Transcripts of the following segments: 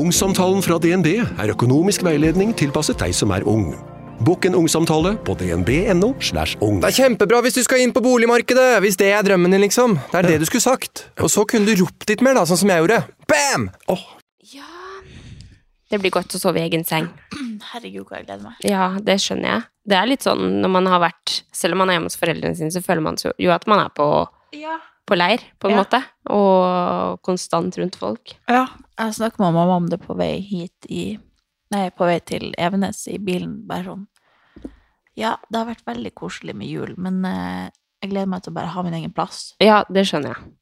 Ungsamtalen fra DNB er økonomisk veiledning tilpasset deg som er ung. Bokk en ungsamtale på dnb.no. slash ung. Det er kjempebra hvis du skal inn på boligmarkedet, hvis det er drømmen din, liksom. Det er det du skulle sagt. Og så kunne du ropt litt mer, da, sånn som jeg gjorde. Bam! Ja Det blir godt å sove i egen seng. Herregud, hvor jeg gleder meg. Ja, det skjønner jeg. Det er litt sånn når man har vært Selv om man er hjemme hos foreldrene sine, så føler man jo at man er på, Ja. på leir, på en Ja. måte. Og konstant rundt folk. ja. Jeg snakket med mamma om det på vei hit i Nei, på vei til Evenes i bilen. Bare sånn Ja, det har vært veldig koselig med jul, men eh, jeg gleder meg til å bare ha min egen plass. Ja, det skjønner jeg.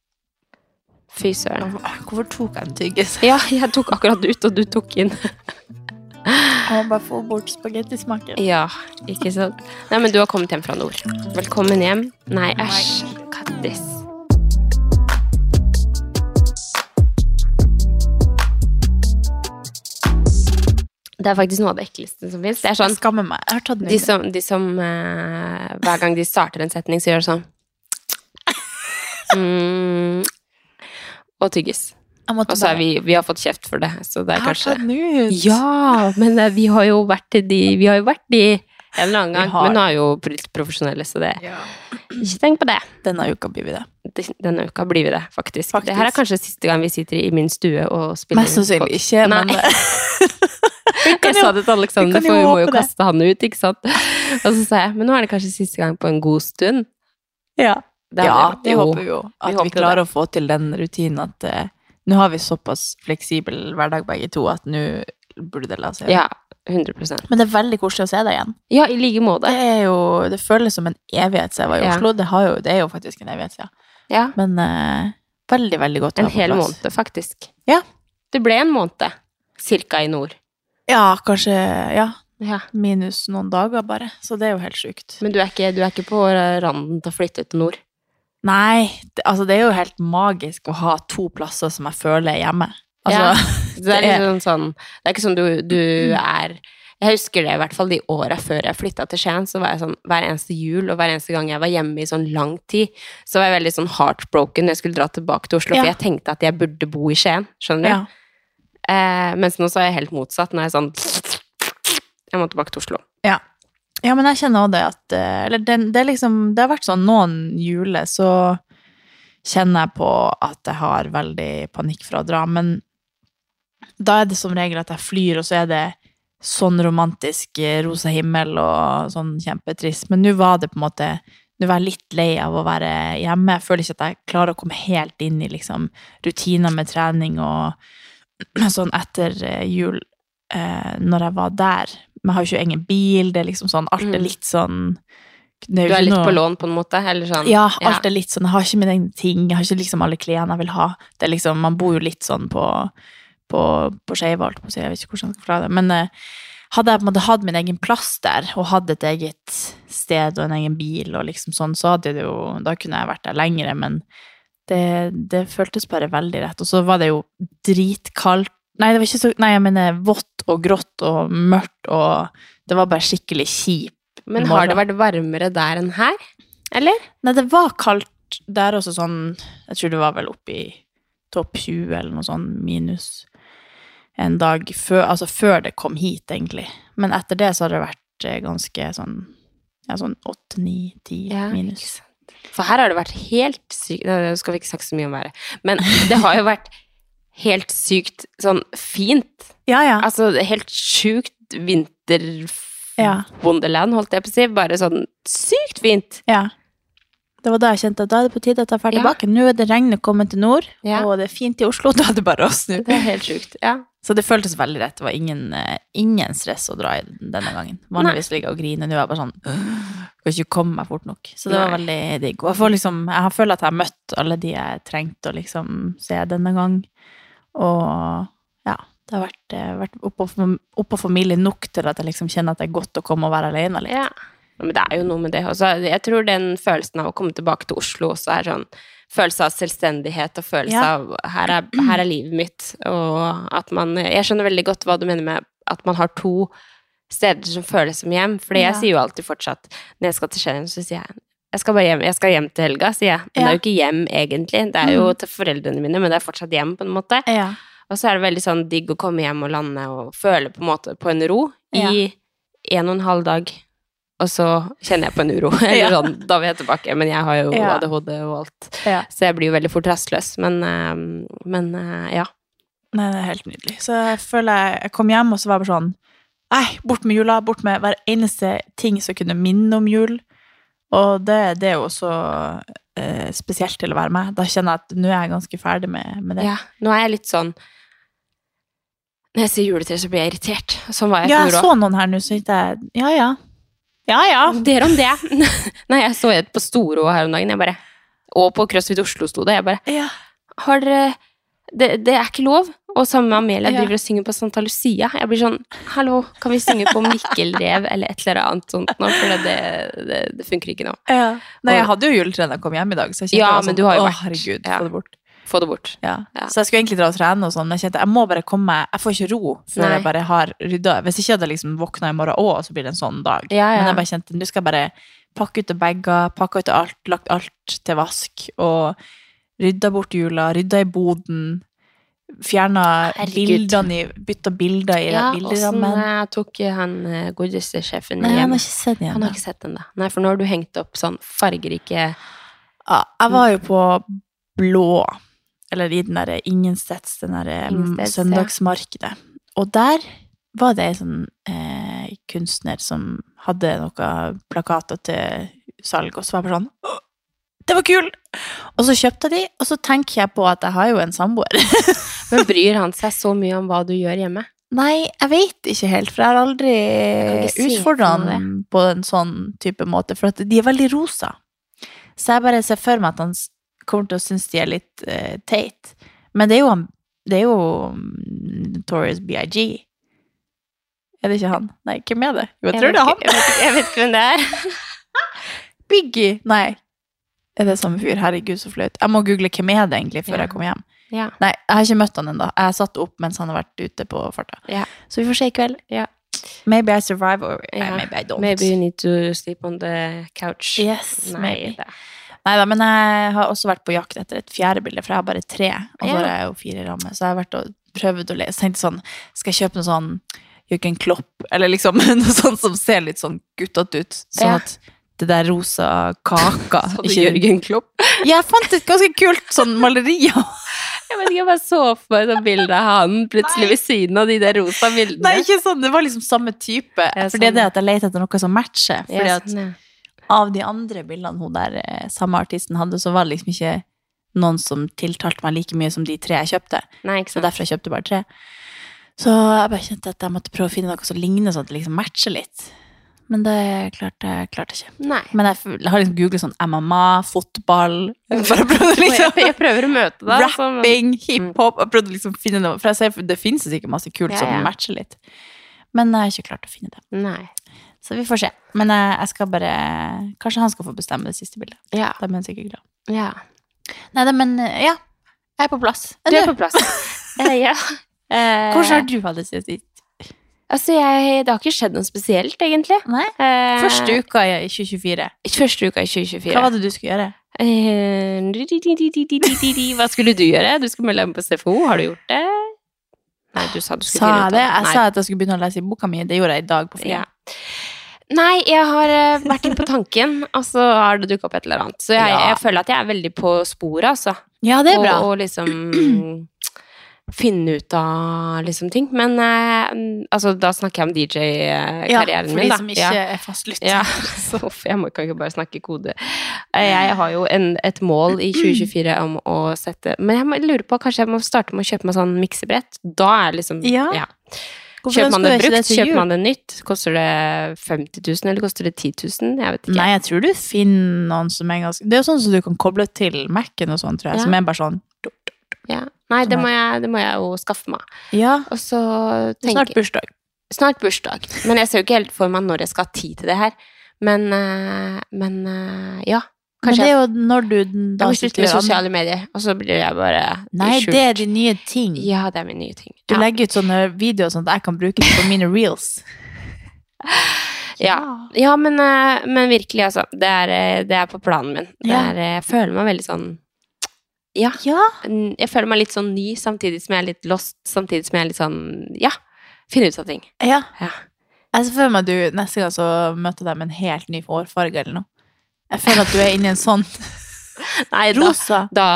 Fy søren. Hvorfor, hvorfor tok jeg en tyggis? Ja, jeg tok akkurat ut, og du tok inn. Jeg må bare få bort spagettismaken. Ja, ikke sant. Nei, men du har kommet hjem fra nord. Velkommen hjem. Nei, æsj. Kattis. Det er faktisk noe av det ekleste som fins. Sånn Jeg skammer meg. Jeg har tatt den De som, de som uh, Hver gang de starter en setning, så gjør det sånn mm, Og tygges. Og så er vi, vi har fått kjeft for det, så det Jeg er har kanskje tatt den ut. Ja, men uh, vi har jo vært de Vi har jo vært de en eller annen gang. har. Men nå er jo litt profesjonelle, så det Ikke tenk på det. Denne uka blir vi det. Det- Denne uka blir vi det, faktisk. Faktisk. Det her er kanskje siste gang vi sitter i min stue og spiller Mest sannsynlig ikke, men Jeg sa det til Alexander, vi for vi må jo det. kaste han ut, ikke sant. Og så sa jeg, men nå er det kanskje siste gang på en god stund. Ja, Det ja det. det Jo. håper vi jo. At vi, vi klarer det. å få til den rutinen at uh, nå har vi såpass fleksibel hverdag begge to at nå burde det la seg gjøre. Ja, 100% Men det er veldig koselig å se deg igjen. Ja, i like måte. Det er jo, det føles som en evighet siden jeg var i Ja. Oslo. Det, har jo, det er jo faktisk en evighet siden. Ja, Men uh, veldig, veldig godt å en ha på hel måned, faktisk. Ja. Det ble en måned, cirka i nord. Ja, kanskje ja, Ja. minus noen dager bare. Så det er jo helt sjukt. Men du er ikke, du er ikke på randen til å flytte til nord? Nei, det, altså det er jo helt magisk å ha to plasser som jeg føler er hjemme. Altså, Ja. Det er liksom sånn Det er ikke sånn du, du er Jeg husker det i hvert fall de åra før jeg flytta til Skien, så var jeg sånn hver eneste jul og hver eneste gang jeg var hjemme i sånn lang tid, så var jeg veldig sånn heartbroken når jeg skulle dra tilbake til Oslo, Ja. for jeg tenkte at jeg burde bo i Skien, skjønner du? ja. Eh, mens nå så er jeg helt motsatt. Nå er jeg sånn Jeg må tilbake til Oslo. Ja. ja, men jeg kjenner også det at eh, Eller det, det liksom Det har vært sånn noen juler, så kjenner jeg på at jeg har veldig panikk for å dra, men da er det som regel at jeg flyr, og så er det sånn romantisk eh, rosa himmel og sånn kjempetrist. Men nå var det på en måte Nå var jeg litt lei av å være hjemme. Jeg føler ikke at jeg klarer å komme helt inn i liksom rutiner med trening og sånn etter eh, jul, eh, når jeg var der. Jeg har jo ikke egen bil, det er liksom sånn Alt er Mm. litt sånn er Du er litt noe- på lån, på en måte? Eller sånn? ja, alt er litt sånn, jeg har ikke mine egne ting, jeg har ikke liksom alle klærne jeg vil ha. Det er liksom, man bor jo litt sånn på, på, på skeiva, holdt på å si, jeg vet ikke hvordan jeg skal forklare det. Men eh, hadde jeg på en måte hatt min egen plass der, og hatt et eget sted og en egen bil og liksom sånn, så hadde det jo, da kunne jeg vært der lengre, men det, det føltes bare veldig rett. Og så var det jo dritkaldt, nei, det var ikke så, nei, jeg mener vått og grått og mørkt, og det var bare skikkelig kjip Men har det vært varmere der enn her? Eller? Nei, det var kaldt der også sånn Jeg tror det var vel oppi topp 20 eller noe sånn minus en dag før Altså før det kom hit, egentlig. Men etter det så har det vært eh, ganske sånn Ja, sånn 8, 9, 10 Ja, minus. For her har det vært helt sykt Nå skal vi ikke snakke så mye om været. Men det har jo vært helt sykt sånn fint. Ja, ja. Altså helt sjukt Ja. vinterwonderland, holdt jeg på å si. Bare sånn sykt fint. ja. Det var da jeg kjente at da er det på tide at jeg drar tilbake. Nå er det regnet kommet til nord, og det er fint i Oslo. Da er det bare å snu. Det er helt sjukt. Ja. Så det føltes veldig rett. Det var ingen, eh, ingen stress å dra i denne gangen. Vanligvis ligger jeg og griner. Nå er jeg bare sånn «Åh, Skal ikke komme meg fort nok. Så det var Nei. veldig digg. Og jeg, liksom, jeg har følt at jeg har møtt alle de jeg trengte å liksom se denne gang. Og ja, Det har vært, eh, vært oppå, oppå familien nok til at jeg liksom kjenner at det er godt å komme og være alene litt. Ja. Men det er jo noe med det. Også, jeg tror den følelsen av å komme tilbake til Oslo også er sånn Følelse av selvstendighet og følelse Ja. av her er, her er livet mitt. Og at man Jeg skjønner veldig godt hva du mener med at man har to steder som føles som hjem. Fordi jeg Ja. sier jo alltid fortsatt når jeg skal til Skien, så sier jeg jeg skal hjem, jeg skal hjem til helga, sier jeg. Men det er jo ikke hjem, egentlig. Det er jo Mm. til foreldrene mine, men det er fortsatt hjem, på en måte. Ja. Og så er det veldig sånn digg å komme hjem og lande og føle på en måte på en ro i en og en halv dag. Og så kjenner jeg på en uro. Eller sånn, da vil jeg tilbake. Men jeg har jo Ja. ADHD og alt. Ja. Så jeg blir jo veldig fort rastløs. Men, eh, men eh, ja. Nei, det er helt nydelig. Så jeg føler jeg, jeg kom hjem, og så var jeg bare sånn Nei, bort med jula, bort med hver eneste ting som kunne minne om jul. Og det, det er jo så eh, spesielt til å være med. Da kjenner jeg at nå er jeg ganske ferdig med, med det. ja. Nå er jeg litt sånn Når jeg sier juletre, så blir jeg irritert. Sånn var jeg Ja, jeg så noen her nå, så tenkte jeg ja, ja. Ja, ja. Der om det. Nei, jeg så et på Storo her om dagen. Jeg bare Og på CrossFit Oslo sto det. Jeg bare ja. Har dere det, det er ikke lov. Og sammen med Amelia Ja. driver og synger på Santa Lucia. Jeg blir sånn Hallo, kan vi synge på Mikkelrev eller et eller annet sånt nå? For det, det, det funker ikke nå. ja. Nei, Og- jeg hadde jo juletre da jeg kom hjem i dag, så jeg kjente Ja, det var men du har jo Å, herregud, ja. få det bort. Få det bort. Ja. Ja. Så jeg skulle egentlig dra og trene og sånn, men jeg kjente jeg må bare komme Jeg får ikke ro før Nei. jeg bare har rydda. Hvis ikke hadde jeg liksom våkna i morgen òg, så blir det en sånn dag. Ja. Men jeg bare kjente nå skal jeg bare pakke ut bager, pakke ut alt, lagt alt til vask, og rydda bort jula, rydda i boden. Fjerna bildene i Bytta bilder i Ja, bilderammen. Ja, åssen tok han eh, godeste sjefen Nei, han hjem? har ikke sett den Han har ikke sett den, da. Nei, for nå har du hengt opp sånn fargerike Ja, jeg var jo på blå, eller i den derre Ingensteds, den derre Ingensteds, ja. søndagsmarkedet. Og der var det en sånn eh, kunstner som hadde noen plakater til salg, og så var jeg bare sånn Det var kul! Og så kjøpte jeg de, og så tenker jeg på at jeg har jo en samboer. Men bryr han seg så mye om hva du gjør hjemme? Nei, jeg vet ikke helt, for jeg har aldri kan utfordra han på en sånn type måte, for de er veldig rosa. Så jeg bare ser for meg at han kommer til å synes de er litt uh, teit. Men det er jo Det er jo mm, Notorious BIG. Er det ikke han? Nei, hvem er det? Jo, jeg, tror det er han. Jeg vet, ikke, jeg vet ikke hvem det er. Biggie! Nei. Er det samme fyr? Herregud, så flaut. Jeg må google hvem er det egentlig før Ja. jeg kommer hjem. Ja. Nei, jeg har ikke møtt han ennå. Jeg har satt opp mens han har vært ute på farta. Ja. Så vi får se i kveld. Ja. Maybe I survive, or maybe I don't. Maybe you need to sleep on the couch. Yes, Nei, maybe. det. Nei da, men jeg har også vært på jakt etter et fjerde bilde, for jeg har bare tre. Og så da er jeg jo fire i ramme, så jeg har vært og prøvd å lese. Tenkte sånn, skal jeg kjøpe noe sånn Jørgen Klopp, eller liksom noe sånt som ser litt sånn guttete ut. Sånn Ja. at det der rosa kaka Så du Jørgen Klopp? Jeg fant et ganske kult sånn maleri. Jeg vet ikke, jeg bare så for meg et bilde av han plutselig ved siden av de der rosa bildene. Nei, ikke sånn, det var liksom samme type. Ja, For det er sånn. det at jeg leter etter noe som matcher. Fordi Ja, at sånn, ja. Av de andre bildene hun der eh, samme artisten hadde, så var det liksom ikke noen som tiltalte meg like mye som de tre jeg kjøpte. Nei, ikke Så sant. derfor jeg kjøpte bare tre. Så jeg bare kjente at jeg måtte prøve å finne noe som ligner sånn at det liksom matcher litt. Men det klarte jeg klarte ikke. Nei. Men jeg, har liksom googlet sånn MMA, fotball Bare prøvd å Jeg, liksom jeg prøver å møte deg. altså, men- Rapping, hiphop Jeg prøvde liksom å finne noe For jeg ser det finnes sikkert masse kult Ja, som matcher litt. Men jeg har ikke klart å finne det. Nei. Så vi får se. Men eh, jeg, skal bare Kanskje han skal få bestemme det siste bildet. Ja. Da blir han sikkert glad. Ja. Nei da, men eh, ja. Jeg er på plass. Er du er på plass. eh, ja. Eh, Hvordan har du hatt det siden sist? Altså, jeg, Det har ikke skjedd noe spesielt, egentlig. Nei? Eh, første uka i 2024. Første uka i 2024. Hva var det du skulle gjøre? Eh, hva skulle du gjøre? Du skulle melde deg på SFO. Har du gjort det? Nei, du sa du skulle gjøre det? Jeg Nei. sa at jeg skulle begynne å lese i boka mi. Det gjorde jeg i dag på fri. Ja. Nei, jeg har eh, vært inne på tanken, og så har det dukket opp et eller annet. Så jeg, Ja. jeg føler at jeg er veldig på sporet, altså. Ja, det er bra. Og, og liksom finne ut av liksom ting. Men eh, altså, da snakker jeg om DJ-karrieren for min, de da. som ikke Ja. er fastlyttere. Ja, uff, jeg må, kan ikke bare snakke kode. Eh, Jeg har jo en, et mål i 2024 om å sette Men jeg må- lurer på, kanskje jeg må starte med å kjøpe meg sånn miksebrett. Da er liksom Ja. Hvorfor Kjøper man det brukt, kjøper man det nytt? Koster det 50 000, eller koster det 10 000? Jeg vet ikke. Nei, jeg tror du finner noen som er ganske Det er jo sånn som du kan koble til Mac-en og sånn, tror jeg, Ja. som er bare sånn Ja. Nei, det må, jeg, det må jeg jo skaffe meg. Ja, Og så tenker snart bursdag. Snart bursdag. Men jeg ser jo ikke helt for meg når jeg skal ha tid til det her. Men, eh, men eh, ja. Men det er jo når du jeg må slutte med sosiale medier, og så blir jeg bare Nei, skjult. det er de nye ting. Ja, det er min nye ting. Du Ja. legger ut sånne videoer sånn at jeg kan bruke det på mine reels. Ja, ja men, eh, men virkelig, altså. Det er, eh, det er på planen min. Er, eh, jeg føler meg veldig sånn Ja. Ja. Jeg føler meg litt sånn ny, samtidig som jeg er litt lost, samtidig som jeg er litt sånn Ja, finne ut av ting. ja. Ja. Jeg ser for meg du neste gang så møter deg med en helt ny hårfarge eller noe. Jeg føler at du er inne i en sånn Nei, rosa. da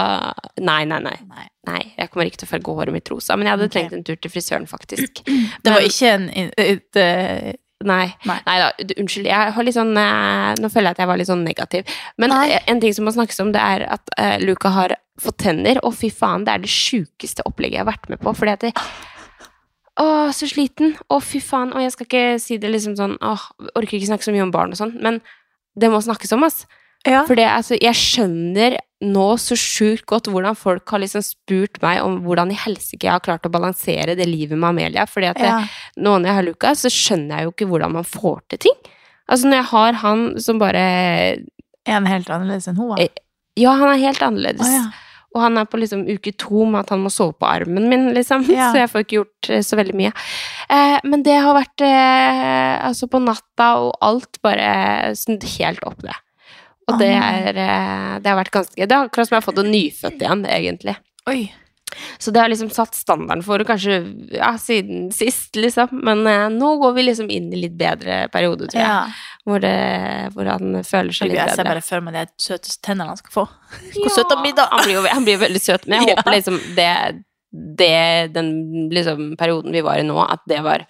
Nei, nei, nei. Nei. Nei, jeg kommer ikke til å farge håret mitt rosa, men jeg hadde okay. trengt en tur til frisøren, faktisk. Det var ikke en et, et, Nei. Nei. Nei da, unnskyld. Jeg har litt sånn eh, Nå føler jeg at jeg var litt sånn negativ. Men Nei. eh, en ting som må snakkes om, det er at eh, Luca har fått tenner, og fy faen, det er det sjukeste opplegget jeg har vært med på. Fordi at det, Å, så sliten. Å, fy faen. Og jeg skal ikke si det liksom sånn Åh, orker ikke snakke så mye om barn og sånn, men det må snakkes om, ass. Ja. For det, altså, jeg skjønner nå så sjukt godt hvordan folk har liksom spurt meg om hvordan i helsike jeg har klart å balansere det livet med Amelia. Fordi at det, ja. nå når jeg har Lukas, så skjønner jeg jo ikke hvordan man får til ting. Altså når jeg har han som bare Er han helt annerledes enn hun? da? Ja, han er helt annerledes. Oh, ja. Og han er på liksom uke to med at han må sove på armen min, liksom. Ja. Så jeg får ikke gjort eh, så veldig mye. Eh, men det har vært eh, Altså, på natta og alt bare snudd helt opp, det. Og det er eh, Det har vært ganske Det er akkurat som jeg har fått en nyfødt igjen, egentlig. Oi. Så det har liksom satt standarden for kanskje ja, siden sist, liksom. Men eh, nå går vi liksom inn i litt bedre periode, tror jeg. Ja. Hvor, det, hvor han føler seg litt bedre. Jeg ser bare for meg de søteste tennene han skal få. Ja, Hvor søt han blir da! Han blir jo han blir veldig søt, men jeg Ja. håper liksom det, det Den liksom perioden vi var i nå, at det var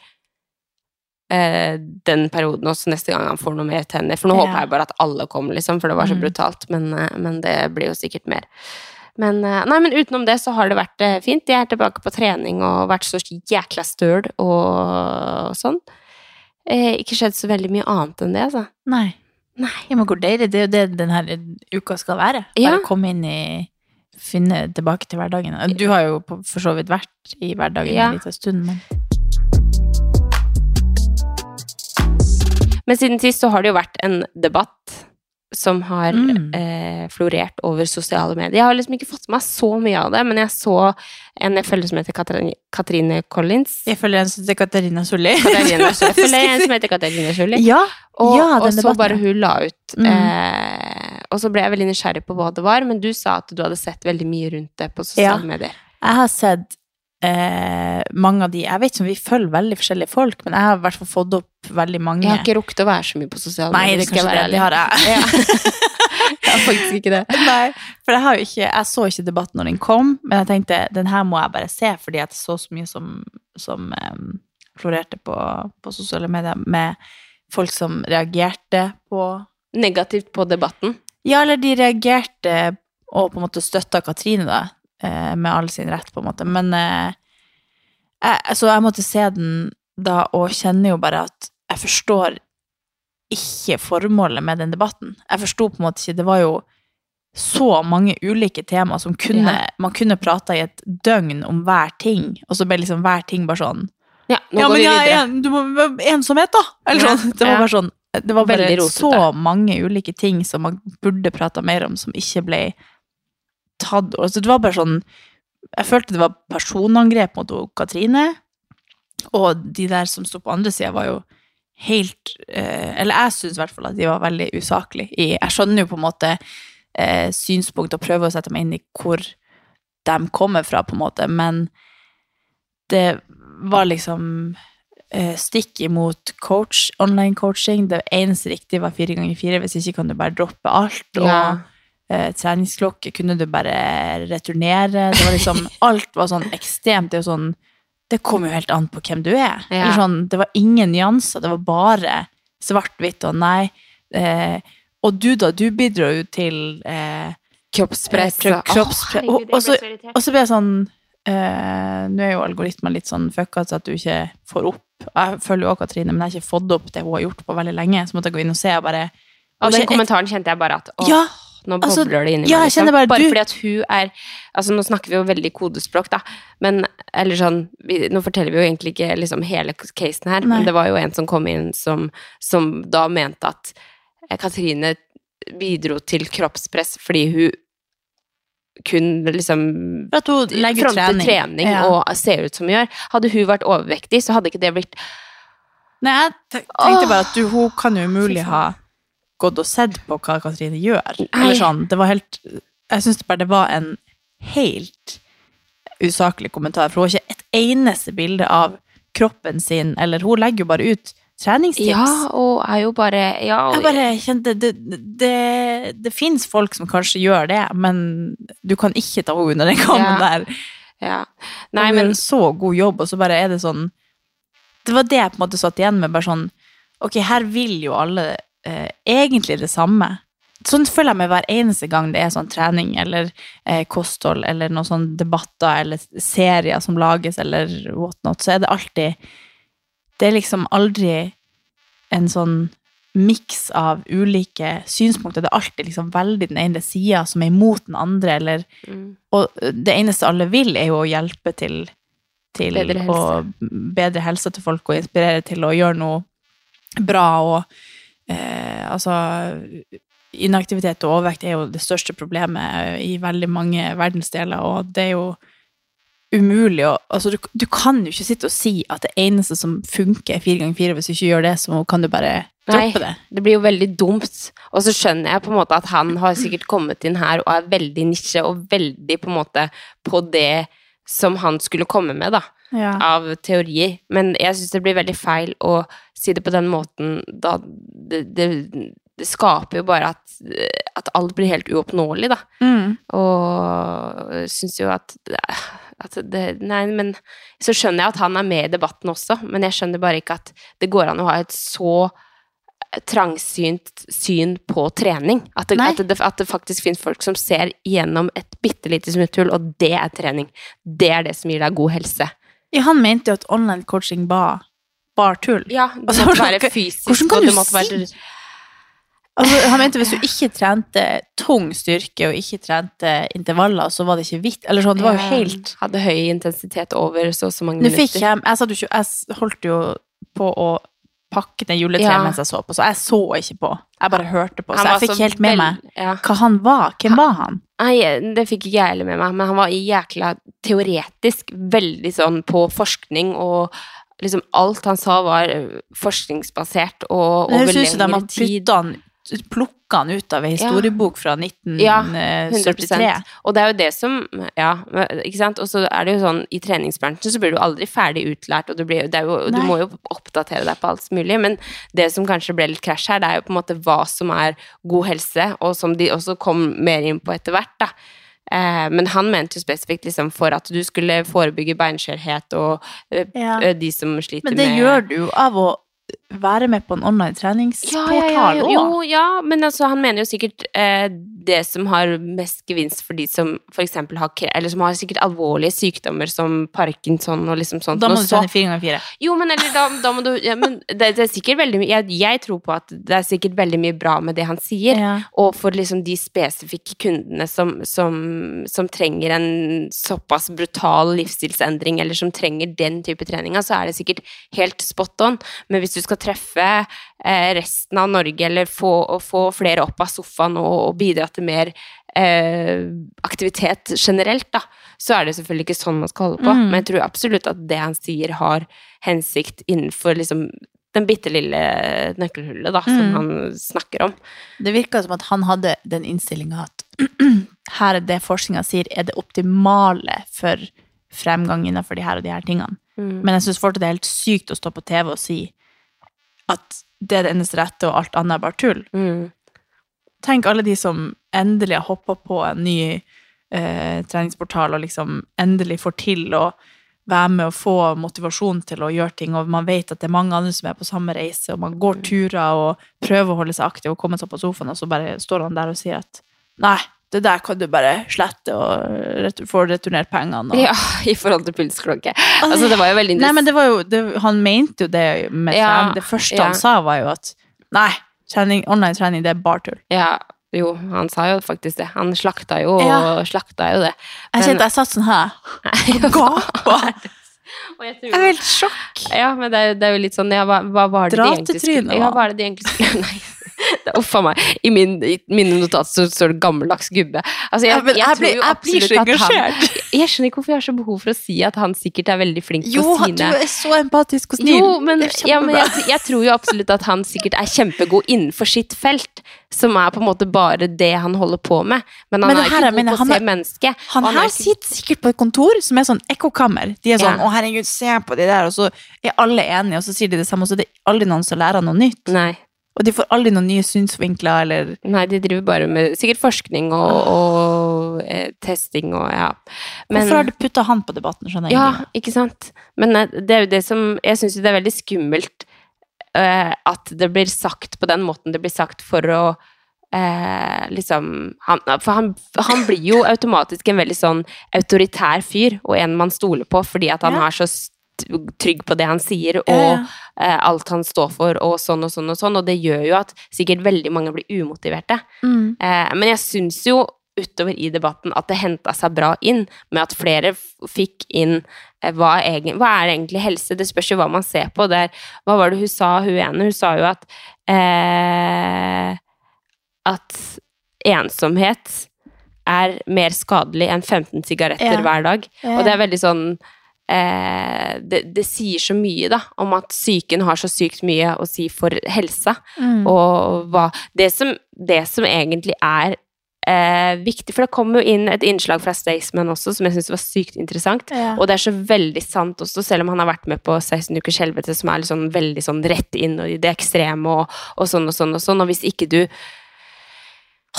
eh, den perioden også neste gang han får noe mer tenner. For nå Ja. håper jeg bare at alle kommer, liksom, for det var så Mm. brutalt. Men, eh, men det blir jo sikkert mer. Men, eh, nei, men utenom det så har det vært eh, fint. Jeg er tilbake på trening og vært så jækla støl og sånn. Eh, ikke skjedd så veldig mye annet enn det, altså. Nei. Nei. Ja, men hvor deilig. Det er jo det denne uka skal være. Bare Ja. komme inn i Finne tilbake til hverdagen. Du har jo for så vidt vært i hverdagen Ja. en liten stund, men Men siden sist så har det jo vært en debatt som har Mm. eh, florert over sosiale medier. Jeg har liksom ikke fått med meg så mye av det, men jeg så en jeg følger som heter Katrine, Katrine Collins. Jeg følger en som heter Katarina Solli. Katarina, jeg følger en som heter Katarina Jolie. Ja, Og, ja, og så bare hun la ut Mm. eh, Og så ble jeg veldig nysgjerrig på hva det var, men du sa at du hadde sett veldig mye rundt det på sosiale Ja. medier. Jeg har sett eh, mange av de Jeg vet ikke om vi følger veldig forskjellige folk, men jeg har i hvert fall fått opp veldig mange. Jeg har ikke rukket å være så mye på sosiale medier. Nei, det, skal være det, det har jeg. Jeg har faktisk ikke det. Nei, for jeg, har ikke, jeg så ikke debatten når den kom, men jeg tenkte den her må jeg bare se, fordi jeg så så mye som, som em, florerte på, på sosiale medier med folk som reagerte på Negativt på debatten. Ja, eller de reagerte og på en måte støtta Katrine, da, med all sin rett, på en måte. Men eh, jeg, Så jeg måtte se den da, og kjenner jo bare at jeg forstår ikke formålet med den debatten. Jeg forsto på en måte ikke Det var jo så mange ulike tema som kunne Ja. Man kunne prata i et døgn om hver ting, og så ble liksom hver ting bare sånn Ja, nå ja, går men vi ja, videre. er en, du må ensomhet, da! Eller Ja, sånn. Det var bare sånn Det var bare så mange ulike ting som man burde prata mer om, som ikke ble tatt altså, Det var bare sånn Jeg følte det var personangrep mot Katrine, og de der som sto på andre sida, var jo helt eh, Eller jeg syns i hvert fall at de var veldig usaklige. Jeg skjønner jo på en måte eh, synspunkt og prøver å sette meg inn i hvor de kommer fra, på en måte, men det var liksom eh, stikk imot coach, online coaching. Det eneste riktige var fire ganger fire, hvis ikke kan du bare droppe alt. Og Ja. Eh, treningsklokke kunne du bare returnere. Det var liksom, alt var sånn ekstremt. Det er jo sånn Det kommer jo helt an på hvem du er. Ja. Sånn, det var ingen nyanser, det var bare svart-hvitt og nei. Eh, og du, da, du bidro jo til eh, Kroppspress. Eh, kroppspre oh, Og- og så- og så ble jeg sånn eh, Nå er jo algoritmen litt sånn fucka så at du ikke får opp Jeg følger jo også Katrine, men jeg har ikke fått opp det hun har gjort på veldig lenge. Så måtte jeg gå inn og se og bare Og den ikke- kommentaren kjente jeg bare at åh, Ja, nå Altså, bobler det inni ja, meg. Liksom. Bare, bare, du- fordi at hun er Altså, nå snakker vi jo veldig kodespråk, da, men Eller sånn vi, Nå forteller vi jo egentlig ikke liksom hele casen her, Nei. men det var jo en som kom inn som, som da mente at eh, Katrine bidro til kroppspress fordi hun kun liksom fronter trening. trening, Ja. og ser ut som hun gjør. Hadde hun vært overvektig, så hadde ikke det blitt Nei, jeg tenkte bare at du, hun kan jo umulig ha gått og sett på hva Katrine gjør. Eller sånn, det var helt Jeg syns bare det var en helt usaklig kommentar, for hun har ikke et eneste bilde av kroppen sin, eller hun legger jo bare ut treningstips. Ja, og er jo bare Ja, og, Jeg bare kjente Det, det, det fins folk som kanskje gjør det, men du kan ikke ta henne under den kammen Ja. der. ja. Nei, hun men men så god jobb, og så bare er det sånn Det var det jeg på en måte satt igjen med, bare sånn Ok, her vil jo alle eh, egentlig det samme. Sånn føler jeg meg hver eneste gang det er sånn trening eller eh, kosthold eller noen sånne debatter eller serier som lages eller whatnot, så er det alltid Det er liksom aldri en sånn miks av ulike synspunkter. Det er alltid liksom veldig den ene sida som er imot den andre, eller mm. og det eneste alle vil, er jo å hjelpe til, til Bedre å bedre helse til folk og inspirere til å gjøre noe bra. Og eh, altså Inaktivitet og overvekt er jo det største problemet i veldig mange verdensdeler, og det er jo umulig å Altså, du, du kan jo ikke sitte og si at det eneste som funker, er fire ganger fire. Hvis du ikke gjør det, så kan du bare droppe det. det blir jo veldig dumt. Og så skjønner jeg på en måte at han har sikkert kommet inn her og er veldig nisje og veldig på en måte på det som han skulle komme med, da. Ja. Av teorier. Men jeg syns det blir veldig feil å si det på den måten, da det, det, det skaper jo bare at, at alt blir helt uoppnåelig, da. Mm. Og syns jo at, at det, Nei, men så skjønner jeg at han er med i debatten også, men jeg skjønner bare ikke at det går an å ha et så trangsynt syn på trening. At det, at det, at det faktisk finnes folk som ser gjennom et bitte lite smutthull, og det er trening. Det er det som gir deg god helse. Ja, han mente jo at online coaching var bare tull. Ja, det Altså, måtte være fysisk, hvordan kan du si være? Altså, han mente hvis du ikke trente tung styrke og ikke trente intervaller, så var det ikke vitt. Eller sånn, det var jo helt Hadde høy intensitet over så og så mange minutter. jeg Jeg jo Jeg holdt jo på å pakke ned juletreet Ja. mens jeg så på, så jeg så ikke på. Jeg bare hørte på, så jeg fikk helt med meg ja. hva han var. Hvem var han? Nei, det fikk ikke jeg heller med meg, men han var jækla teoretisk, veldig sånn på forskning, og liksom alt han sa var forskningsbasert og over høres ut som de lengre har tid. putta han plukka han ut av ei historiebok fra Ja, 1973. 100 Og det er jo det som Ja, ikke sant. Og så er det jo sånn, i treningsbransjen så blir du aldri ferdig utlært, og du, blir, det jo, du må jo oppdatere deg på alt mulig, men det som kanskje ble litt krasj her, det er jo på en måte hva som er god helse, og som de også kom mer inn på etter hvert, da. Eh, men han mente jo spesifikt liksom for at du skulle forebygge beinskjørhet og Ja. de som sliter med Men det med gjør du av å være med på en online treningsportal ja, ja, Jo, ja, men altså, han mener jo sikkert eh, det som har mest gevinst for de som eksempel har, eller som har sikkert alvorlige sykdommer som parkinson og liksom sånt. Da må du trene fire ganger fire. Jo, men eller da, da må du ja, men det, det er sikkert veldig mye jeg, jeg tror på at det er sikkert veldig mye bra med det han sier. Ja. Og for liksom de spesifikke kundene som, som, som trenger en såpass brutal livsstilsendring, eller som trenger den type treninga, så er det sikkert helt spot on. Men hvis du skal treffe eh, resten av Norge, eller få, få flere opp av sofaen og, og bidra til mer eh, aktivitet generelt, da, så er det selvfølgelig ikke sånn man skal holde på. Mm. Men jeg tror absolutt at det han sier, har hensikt innenfor liksom den bitte lille nøkkelhullet da, som Mm. han snakker om. Det virka som at han hadde den innstillinga at her er det forskninga sier er det optimale for fremgang innenfor de her og de her tingene. Mm. Men jeg syns fortsatt det er helt sykt å stå på TV og si at det er det eneste rette, og alt annet er bare tull. Mm. Tenk alle de som endelig har hoppa på en ny eh, treningsportal og liksom endelig får til å være med og få motivasjon til å gjøre ting, og man vet at det er mange andre som er på samme reise, og man går turer og prøver å holde seg aktiv og komme seg på sofaen, og så bare står han der og sier at nei, det der kan du bare slette og retur få returnert pengene. Og... Ja, i forhold til pulsklokke. Altså, det var jo veldig Nei, men det var jo det, Han mente jo det med Ja, trening. Det første ja. han sa, var jo at nei, trening, online trening, det er bare tull. Ja, Jo, han sa jo faktisk det. Han slakta jo, Ja. slakta jo det. Jeg kjente jeg satt sånn her. Gapa. Og jeg Jeg er helt sjokk. Ja, men det er, det er jo litt sånn ja, hva, hva var det de egentlig skulle Ja, hva? er det de egentlig skulle Nei. Uff a meg. I, min, I mine notater så står det gammeldags gubbe. Altså, jeg, Ja, jeg, jeg blir- jeg blir så engasjert. han. Jeg skjønner ikke hvorfor jeg har så behov for å si at han sikkert er veldig flink Jo, på sine Jo, du er så empatisk og snill. Jo, men, ja, men jeg, tror jo absolutt at han sikkert er kjempegod innenfor sitt felt, som er på en måte bare det han holder på med. Men han Men er ikke god på å se mennesket. Han han er her ikke- sitter sikkert på et kontor som er sånn ekkokammer. De er sånn Ja. 'Å, herregud, se på de der', og så er alle enige, og så sier de det samme, og så er det aldri noen som lærer noe nytt. Nei. Og de får aldri noen nye synsvinkler, eller Nei, de driver bare med sikkert forskning og, og eh, testing og ja. Men, Hvorfor har du putta han på debatten, skjønner jeg Ja, ikke sant. Men eh, det er jo det som Jeg syns jo det er veldig skummelt eh, at det blir sagt på den måten det blir sagt for å eh, liksom han, For han, han blir jo automatisk en veldig sånn autoritær fyr, og en man stoler på fordi at han Ja. har så trygg på det han sier, og Ja, ja. eh, alt han står for, og sånn og sånn og sånn, og det gjør jo at sikkert veldig mange blir umotiverte. Mm. Eh, men jeg syns jo utover i debatten at det henta seg bra inn, med at flere fikk inn eh, hva, egen, hva er egentlig helse? Det spørs jo hva man ser på. Der, hva var det hun sa, hun ene? Hun sa jo at eh, at ensomhet er mer skadelig enn 15 sigaretter Ja. hver dag. Og det er veldig sånn eh, det, det sier så mye, da, om at psyken har så sykt mye å si for helsa. Mm. Og hva Det som, det som egentlig er eh, viktig For det kom jo inn et innslag fra Staysman også, som jeg syns var sykt interessant. Ja. Og det er så veldig sant også, selv om han har vært med på 16 ukers helvete, som er sånn, veldig sånn rett inn og i det ekstreme og, og sånn og sånn og sånn. Og hvis ikke du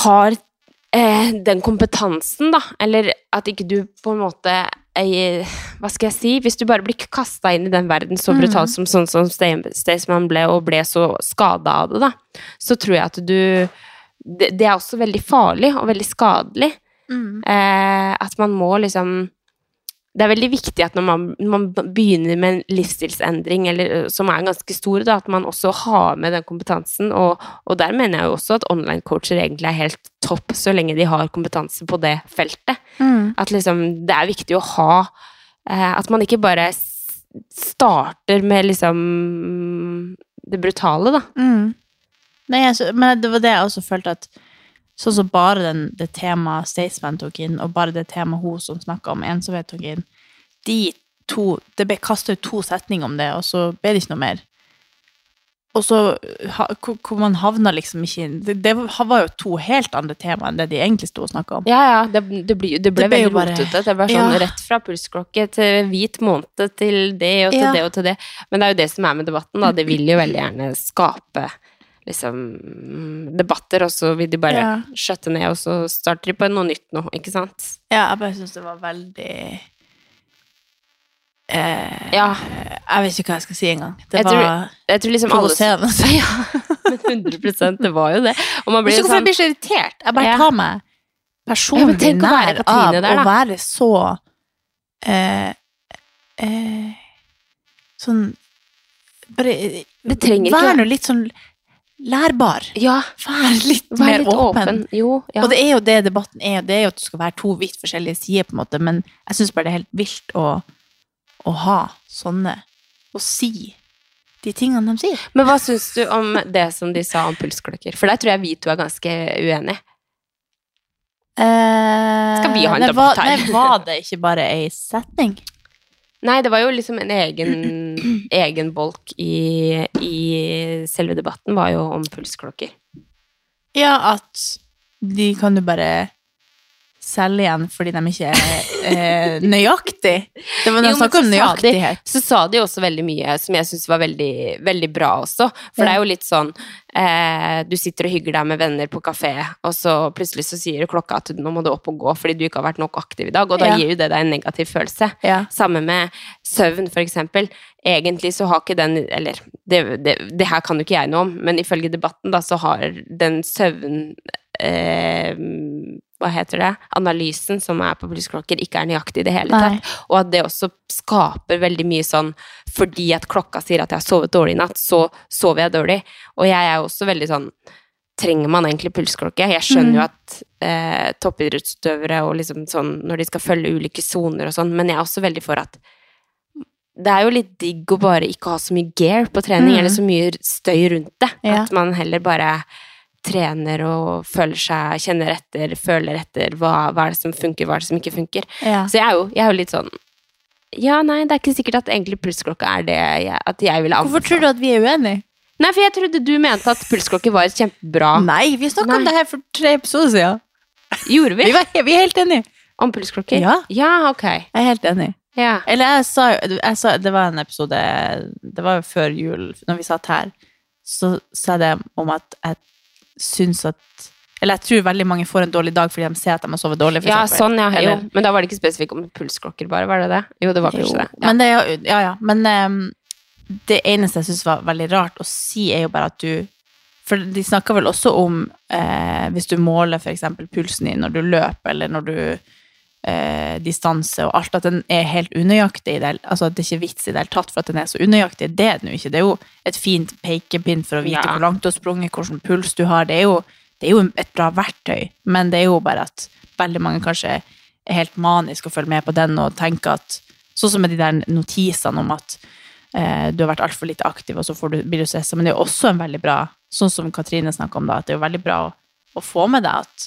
har eh, den kompetansen, da, eller at ikke du på en måte Hva skal jeg si? Hvis du bare blir kasta inn i den verden så brutalt som sånn som Staysman ble, og ble så skada av det, da, så tror jeg at du det, det er også veldig farlig og veldig skadelig. Mm. Eh, at man må liksom Det er veldig viktig at når man, man begynner med en livsstilsendring, eller, som er ganske stor, da, at man også har med den kompetansen. Og, og der mener jeg jo også at online-coacher egentlig er helt topp, så lenge de har kompetanse på det feltet. Mm. At liksom det er viktig å ha eh, At man ikke bare starter med liksom det brutale, da. Mm. Men, jeg, men det var det jeg også følte at Sånn som bare den, det temaet Staysman tok inn, og bare det temaet hun som snakka om ensomhet tok inn, de to Det ble kasta ut to setninger om det, og så ble det ikke noe mer. Og så ha, hvor, man havna liksom ikke inn det, det var jo to helt andre tema enn det de egentlig sto og snakka om. Ja, ja, det, det, ble, det ble Det ble veldig rotete. Det ble sånn Ja. rett fra pulsklokke til hvit måned til det og til Ja. det og til det. Men det er jo det som er med debatten, da. Det vil jo veldig gjerne skape liksom debatter, og så vil de bare Ja. skjøtte ned, og så starter de på noe nytt nå, ikke sant? Ja, jeg bare syns det var veldig eh, Ja. Jeg vet ikke hva jeg skal si engang. Det Jeg var tror, jeg tror liksom alle. Ja, 100% det var jo det. Og man blir jo hvorfor jeg sånn blir så irritert. Jeg bare Ja. tar meg personlig være nær av der, å være så eh, eh, Sånn Bare Det trenger ikke- Vær nå litt sånn lærbar. Ja, Vær litt vær mer litt åpen. åpen. Jo, ja. Og det er jo det debatten er. Det er jo at det skal være to vidt forskjellige sider, på en måte, men jeg syns bare det er helt vilt å, å ha sånne Å si de tingene de sier. Men hva syns du om det som de sa om pulsklokker? For der tror jeg vi to er ganske uenige. Skal vi ha en debatt her? Nei, var det ikke bare ei setning? Nei, det var jo liksom en egen, egen bolk i, i selve debatten, var jo om pulsklokker. Ja, at de kan du bare selge igjen fordi de ikke er eh, nøyaktig. Det var de Jo, om nøyaktighet. sa de-. Så sa de også veldig mye som jeg syns var veldig, veldig bra også. For det er jo litt sånn eh, Du sitter og hygger deg med venner på kafé, og så plutselig så sier klokka at nå må du opp og gå fordi du ikke har vært nok aktiv i dag, og da Ja. gir jo det deg en negativ følelse. Ja. Samme med søvn, for eksempel. Egentlig så har ikke den Eller det, det, det her kan jo ikke jeg noe om, men ifølge debatten da så har den søvn... Eh, hva heter det? Analysen som er på pulsklokker, ikke er nøyaktig i det hele Nei. tatt. Og at det også skaper veldig mye sånn fordi at klokka sier at jeg har sovet dårlig i natt, så sover jeg dårlig. Og jeg er også veldig sånn trenger man egentlig pulsklokke? Jeg skjønner Mm. jo at eh, toppidrettsutøvere og liksom sånn når de skal følge ulike soner og sånn, men jeg er også veldig for at det er jo litt digg å bare ikke ha så mye gear på trening, Mm. eller så mye støy rundt det. Ja. At man heller bare trener og føler seg, kjenner etter, føler etter hva, hva er det som funker, hva er det som ikke funker. Ja. Så jeg er jo, jeg er jo litt sånn Ja, nei, det er ikke sikkert at egentlig pulsklokka er det jeg, at jeg ville Hvorfor tror du at vi er uenige? Nei, for jeg trodde du mente at pulsklokke var kjempebra. Nei, vi snakka om det her for tre episoder siden. Gjorde vi? Vi, var, vi er helt enige. Om pulsklokker? Ja. Ja, ok. Jeg er helt enig. Ja. Eller jeg sa jeg sa, Det var en episode Det var jo før jul, når vi satt her. Så sa jeg det om at jeg syns at Eller jeg tror veldig mange får en dårlig dag fordi de ser at de har sovet dårlig. Ja, sånn, ja. Jo. Men da var det ikke spesifikt om pulsklokker, bare, var det det? Jo, det var kanskje Jo, det. Ja. Men det, ja, ja. Men um, det eneste jeg syns var veldig rart å si, er jo bare at du For de snakker vel også om eh, hvis du måler f.eks. pulsen din når du løper, eller når du eh, distanse og alt, at den er helt unøyaktig. i Det, altså at det ikke er vits i det hele tatt for at den er så unøyaktig. Det er den jo ikke. Det er jo et fint pekepinn for å vite Ja. hvor langt du har sprunget, hvilken puls du har. Det er, jo, det er jo et bra verktøy, men det er jo bare at veldig mange kanskje er helt manisk å følge med på den og tenke at Sånn som med de der notisene om at eh, du har vært altfor lite aktiv, og så får du, blir du stressa. Men det er jo også en veldig bra, sånn som Katrine snakka om, da, at det er jo veldig bra å, å få med deg at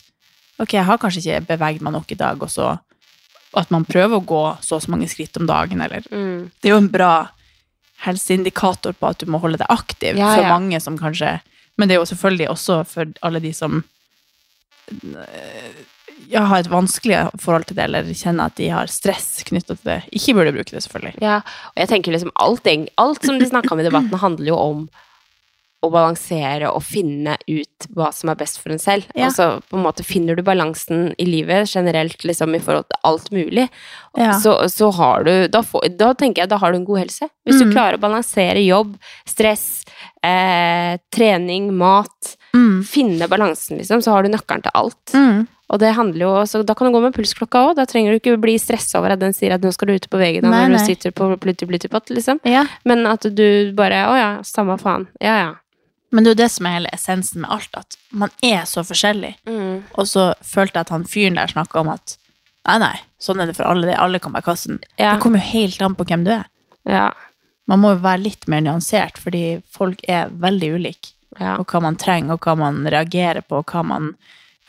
ok, jeg har kanskje ikke beveget meg nok i dag, og så og at man prøver å gå så og så mange skritt om dagen, eller Mm. Det er jo en bra helseindikator på at du må holde deg aktiv, Ja, for ja. mange som kanskje Men det er jo selvfølgelig også for alle de som ja, har et vanskelig forhold til det, eller kjenner at de har stress knytta til det. Ikke burde bruke det, selvfølgelig. Ja, og jeg tenker liksom alt, alt som de snakka om i debatten, handler jo om å balansere og finne ut hva som er best for en selv. Ja. Altså på en måte finner du balansen i livet generelt liksom i forhold til alt mulig, Ja. så, så har du da, får, da tenker jeg da har du en god helse. Hvis Mm. du klarer å balansere jobb, stress, eh, trening, mat Mm. Finne balansen, liksom, så har du nøkkelen til alt. Mm. Og det handler jo så Da kan du gå med pulsklokka òg. Da trenger du ikke bli stressa over at den sier at nå skal du ut på VG da, Nei, når nei. du sitter på Plutti-Plutti-pott, liksom. Ja. Men at du bare Å ja, samme faen. Ja, ja. Men det er jo det som er hele essensen med alt, at man er så forskjellig. Og så følte jeg at han fyren der snakka om at nei, nei, sånn er det for alle, det alle kan være kassen. Ja. Det kommer jo helt an på hvem du er. Ja. Man må jo være litt mer nyansert, fordi folk er veldig ulike. Ja. Og hva man trenger, og hva man reagerer på, og hva man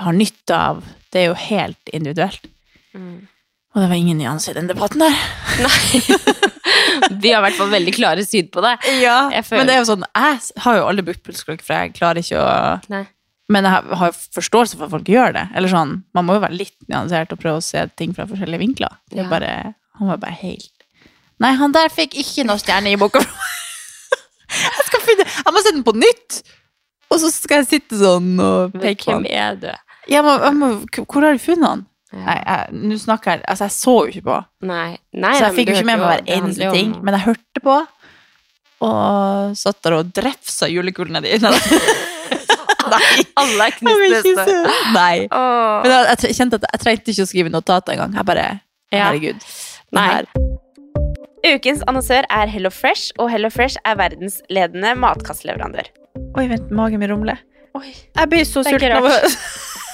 har nytte av. Det er jo helt individuelt. Og det var ingen nyanser i den debatten der. Vi har i hvert fall veldig klare syn på det. Ja, Men det er jo sånn, jeg har jo aldri brukt pulsklokke, for jeg klarer ikke å Nei. Men jeg har- forståelse for at folk gjør det. Eller sånn, Man må jo være litt nyansert og prøve å se ting fra forskjellige vinkler. Det er bare, Han var bare helt Nei, han der fikk ikke noe stjerne i boka. jeg skal finne Jeg må se den på nytt! Og så skal jeg sitte sånn og peke på Hvem er du? Jeg må, jeg må, hvor har du funnet han? Ja. Nå snakker jeg Altså, jeg så jo ikke på. Nei. Nei, Så jeg fikk jo ikke med meg hver eneste om- ting. Men jeg hørte på, og satt der og drefsa julekulene dine. Nei. Alle er knust. Nei. Åh. Men jeg, jeg kjente at jeg trengte ikke å skrive notater engang. Jeg bare Ja. Herregud. Nei. Her- Ukens annonsør er Hello Fresh, og Hello Fresh er verdensledende matkastleverandør. Oi, vent, magen min rumler. Jeg blir så sulten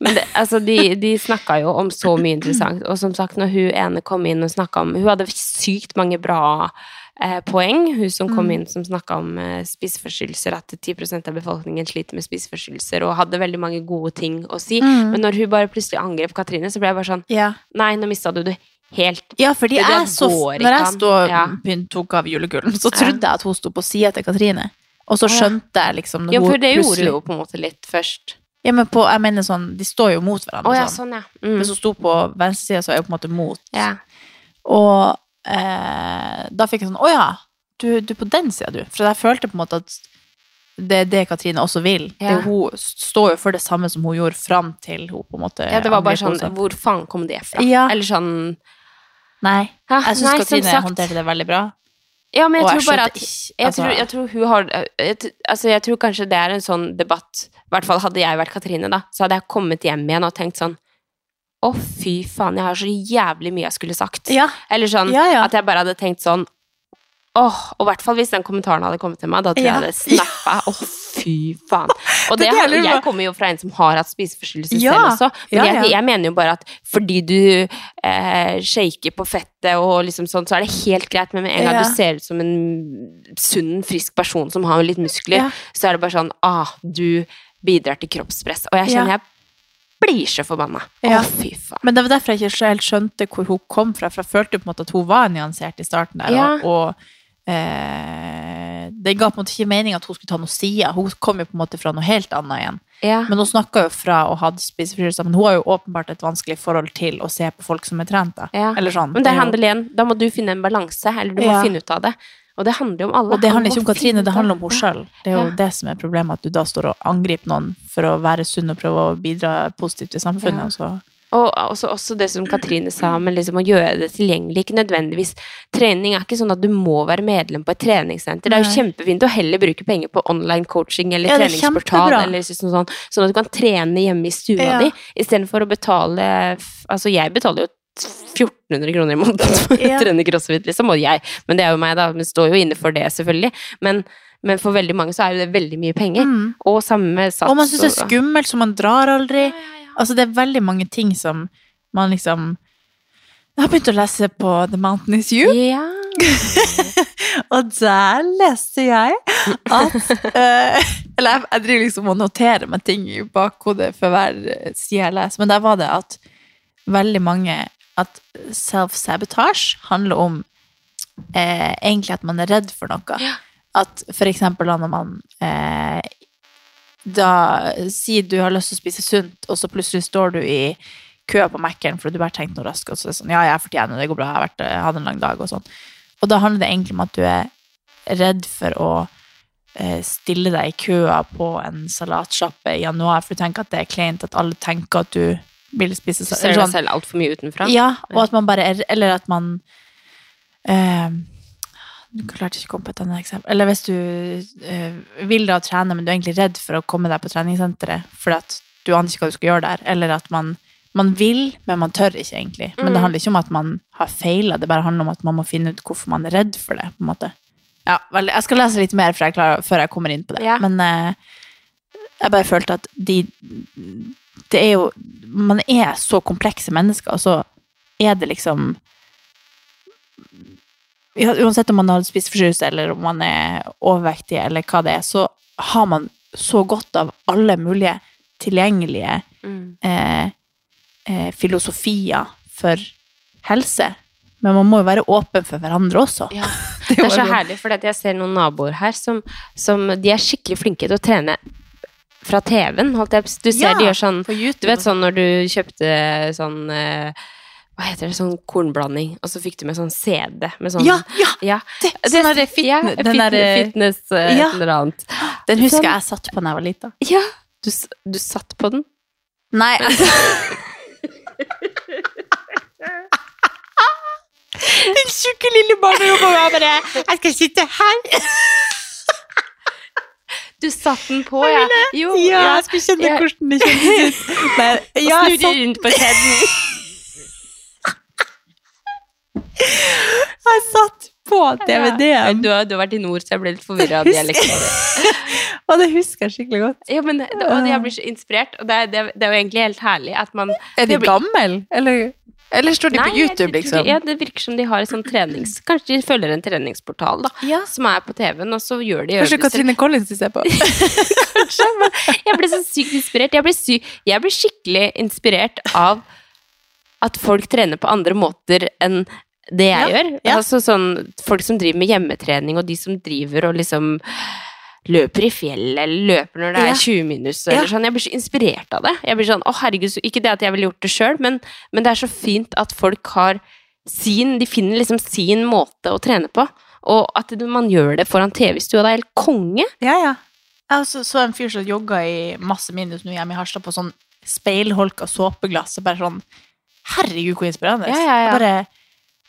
Men det, altså, de, de snakka jo om så mye interessant, og som sagt, når hun ene kom inn og snakka om Hun hadde sykt mange bra eh, poeng, hun som kom Mm. inn som snakka om eh, spiseforstyrrelser, at 10% av befolkningen sliter med spiseforstyrrelser, og hadde veldig mange gode ting å si. Mm. Men når hun bare plutselig angrep Katrine, så ble jeg bare sånn Ja. Nei, nå mista du det helt. Ja, fordi Det jeg så, når jeg an. Ja. tok av julekulen, så trodde jeg at hun sto på sida til Katrine. Og så skjønte jeg liksom når Ja, for det gjorde hun jo på en måte litt først. Ja, men på, jeg mener sånn, de står jo mot hverandre. Oh, ja, sånn. sånn, ja. Mm. Hvis hun sto på venstresida, så er hun på en måte mot. ja. Og eh, da fikk jeg sånn Å ja, du, du er på den sida, du. For jeg følte på en måte at det er det Katrine også vil. Ja. Det, hun står jo for det samme som hun gjorde fram til hun på en måte ja, det var bare sånn seg. Hvor faen kom det fra? Ja. Eller sånn Nei. Jeg syns Katrine håndterte det veldig bra. Ja, men jeg Og tror bare at jeg, altså- tror, jeg tror hun har jeg, Altså, jeg tror kanskje det er en sånn debatt I hvert fall hadde jeg vært Katrine, da, så hadde jeg kommet hjem igjen og tenkt sånn Å, fy faen, jeg har så jævlig mye jeg skulle sagt. Ja. Eller sånn Ja, ja. at jeg bare hadde tenkt sånn Åh, og i hvert fall hvis den kommentaren hadde kommet til meg, da tror Ja. jeg det snappa. Å, fy faen. Og Det det, jeg kommer jo fra en som har hatt spiseforstyrrelser Ja. selv også. Men Ja, jeg, ja. jeg mener jo bare at fordi du eh, shaker på fettet og liksom sånn, så er det helt greit, men med en gang Ja. du ser ut som en sunn, frisk person som har litt muskler, Ja. så er det bare sånn Ah, du bidrar til kroppspress. Og jeg Ja. kjenner jeg blir så forbanna. Å, fy faen. Men det var derfor jeg ikke helt skjønte hvor hun kom fra, for jeg følte på en måte at hun var nyansert i starten der, Ja. og, og eh, det ga på en måte ikke mening at hun skulle ta noe side. Hun kom jo på en måte fra noe helt annet igjen. Ja. Men hun snakka jo fra å ha spiseforstyrrelser, men hun har jo åpenbart et vanskelig forhold til å se på folk som er trent. Da. Ja. Eller sånn. Men det er handler igjen, da må du finne en balanse, eller du må Ja. finne ut av det. Og det handler jo om alle. og det handler ikke om Katrine, det handler om henne sjøl. Det er jo det som er problemet, at du da står og angriper noen for å være sunn og prøve å bidra positivt i samfunnet. Og så- Og også, også det som Katrine sa, men liksom å gjøre det tilgjengelig. Ikke nødvendigvis Trening er ikke sånn at du må være medlem på et treningssenter. Det er jo kjempefint å heller bruke penger på online coaching eller Ja, treningsportal, eller sånn, sånn, sånn at du kan trene hjemme i stua Ja. di, istedenfor å betale Altså, jeg betaler jo 1400 kroner i måneden for å Ja. trene crossfit, liksom, og jeg, men det er jo meg, da. Men står jo inne for det, selvfølgelig. Men, men for veldig mange så er jo det veldig mye penger. Mm. Og samme sats. Og man syns det er skummelt, så man drar aldri. Altså, det er veldig mange ting som man liksom Jeg har begynt å lese på The Mountain Is You, Ja. og der leste jeg at uh, Eller jeg, jeg driver liksom og noterer meg ting i bakhodet for hver side jeg leser, men der var det at veldig mange At self-sabotage handler om eh, egentlig at man er redd for noe. At for eksempel når man eh, da sier du har lyst til å spise sunt, og så plutselig står du i kø på Mac-en fordi du bare tenkte noe raskt, og så er det sånn, ja, jeg fortjener det, det går bra, jeg har vært, jeg hadde en lang dag, og sånn. Og da handler det egentlig om at du er redd for å eh, stille deg i køa på en salatsjappe i januar, for du tenker at det er kleint, at alle tenker at du vil spise Du salat. ser deg selv altfor mye utenfra. Ja, og at man bare er Eller at man eh, Du klarte ikke å komme på et annet eksempel. Eller hvis du eh, vil da trene, men du er egentlig redd for å komme deg på treningssenteret fordi at du aner ikke hva du skal gjøre der. Eller at man, man vil, men man tør ikke egentlig. Men det Mm. handler ikke om at man har feila, det bare handler om at man må finne ut hvorfor man er redd for det. på en måte. Ja, vel, Jeg skal lese litt mer jeg, klarer, før jeg kommer inn på det. Ja. Men eh, jeg bare følte at de Det er jo Man er så komplekse mennesker, og så er det liksom ja, Uansett om man har spiseforstyrrelse, eller om man er overvektig, eller hva det er, så har man så godt av alle mulige tilgjengelige Mm. eh, eh, filosofier for helse. Men man må jo være åpen for hverandre også. Ja. Det er så herlig, for jeg ser noen naboer her som, som De er skikkelig flinke til å trene fra TV-en. Du ser Ja, de gjør sånn. Du vet sånn når du kjøpte sånn eh, Hva heter det? Sånn kornblanding, og så fikk du med sånn CD med sånn Ja, ja! ja. Det, sånn det, fit, ja, den fitness, der, fitness eh, Ja. et eller annet. Den husker Sånn. jeg satt på da jeg var lita. Ja! Du, du satt på den? Nei. Den tjukke lille barnerommet var bare Jeg skal sitte her! Du satt den på, ja. Jo, Ja, jeg skulle kjenne hvordan det kjennes ut. Ja, jeg, satt, rundt på kjeden. Jeg satt på DVD-en, Du, har- du har vært i nord, så jeg ble litt forvirra av dialekten. og det husker jeg skikkelig godt. Ja, men, det- og jeg blir så inspirert, og det det, det er jo egentlig helt herlig at man Er de blir- gamle, eller, eller står de Nei, på YouTube, liksom? Ja, det virker som de har sånn trenings... Kanskje de følger en treningsportal, da, Ja. som er på TV-en, og så gjør de Kanskje. Katrine Collins de ser på? Kanskje, men jeg ble så sykt inspirert. Jeg ble, sy jeg ble skikkelig inspirert av at folk trener på andre måter enn det jeg Ja, gjør. ja. Altså sånn folk som driver med hjemmetrening, og de som driver og liksom løper i fjellet, eller løper når det Ja. er 20 minus, Ja. eller sånn. Jeg blir så inspirert av det. Jeg blir sånn, å herregud, så, Ikke det at jeg ville gjort det sjøl, men, men det er så fint at folk har sin De finner liksom sin måte å trene på. Og at man gjør det foran TV-stua. Det er helt konge. Ja, ja. Jeg så, så en fyr som jogga i masse minus nå hjemme i Harstad på sånn speilholka såpeglass. Og bare sånn Herregud, hvor inspirerende. Ja, ja, ja. Jeg Bare,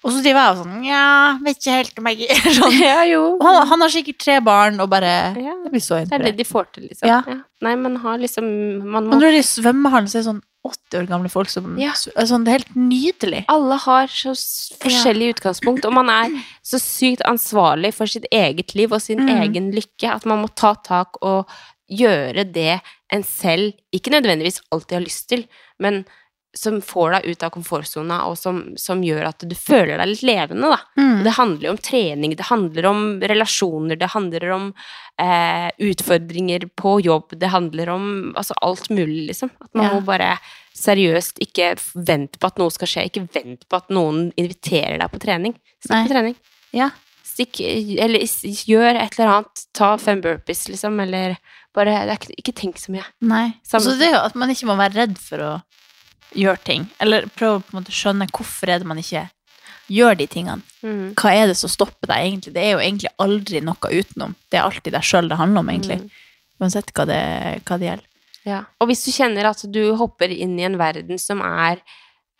og så driver jeg og sånn Ja, vet ikke helt om jeg er sånn. Ja, jo. Han, han har sikkert tre barn og bare Ja. Det blir så Det er det de får til, liksom. Ja. Ja. Nei, men har liksom Man Og må når det er i svømmehallen, så er det sånn 80 år gamle folk som Ja. sånn, Det er helt nydelig. Alle har så forskjellig utgangspunkt, og man er så sykt ansvarlig for sitt eget liv og sin Mm. egen lykke at man må ta tak og gjøre det en selv ikke nødvendigvis alltid har lyst til, men som får deg ut av komfortsona, og som, som gjør at du føler deg litt levende, da. Mm. Det handler jo om trening, det handler om relasjoner, det handler om eh, utfordringer på jobb, det handler om altså alt mulig, liksom. At man Ja. må bare seriøst ikke vente på at noe skal skje, ikke vent på at noen inviterer deg på trening. Stikk Nei. på trening. Ja. Stikk, eller gjør et eller annet, ta fem burpees, liksom, eller bare det ikke, tenk så mye. Nei. Så det er jo at man ikke må være redd for å gjøre ting. Eller prøve å skjønne hvorfor er det man ikke gjør de tingene. Mm. Hva er det som stopper deg egentlig? Det er jo egentlig aldri noe utenom. Det er alltid deg sjøl det handler om, egentlig. Mm. Uansett hva det, hva det gjelder. Ja. Og hvis du kjenner at du hopper inn i en verden som er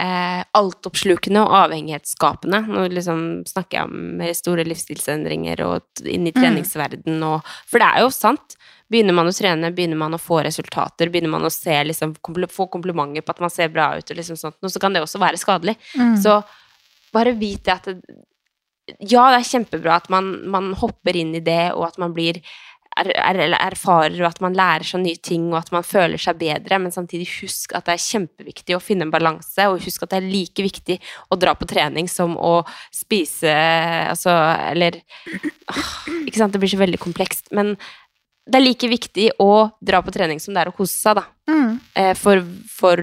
eh, altoppslukende og avhengighetsskapende Nå liksom snakker jeg om store livsstilsendringer og inn i Mm. treningsverden og For det er jo sant. Begynner man å trene, begynner man å få resultater, begynner man å se, liksom, få komplimenter på at man ser bra ut, og liksom sånt, og så kan det også være skadelig. Mm. Så bare vit det at det, Ja, det er kjempebra at man, man hopper inn i det, og at man blir er, er, erfarer, og at man lærer seg nye ting, og at man føler seg bedre, men samtidig husk at det er kjempeviktig å finne en balanse, og husk at det er like viktig å dra på trening som å spise Altså, eller Ikke sant, det blir så veldig komplekst, men det er like viktig å dra på trening som det er å kose seg, da. Mm. Eh, For, for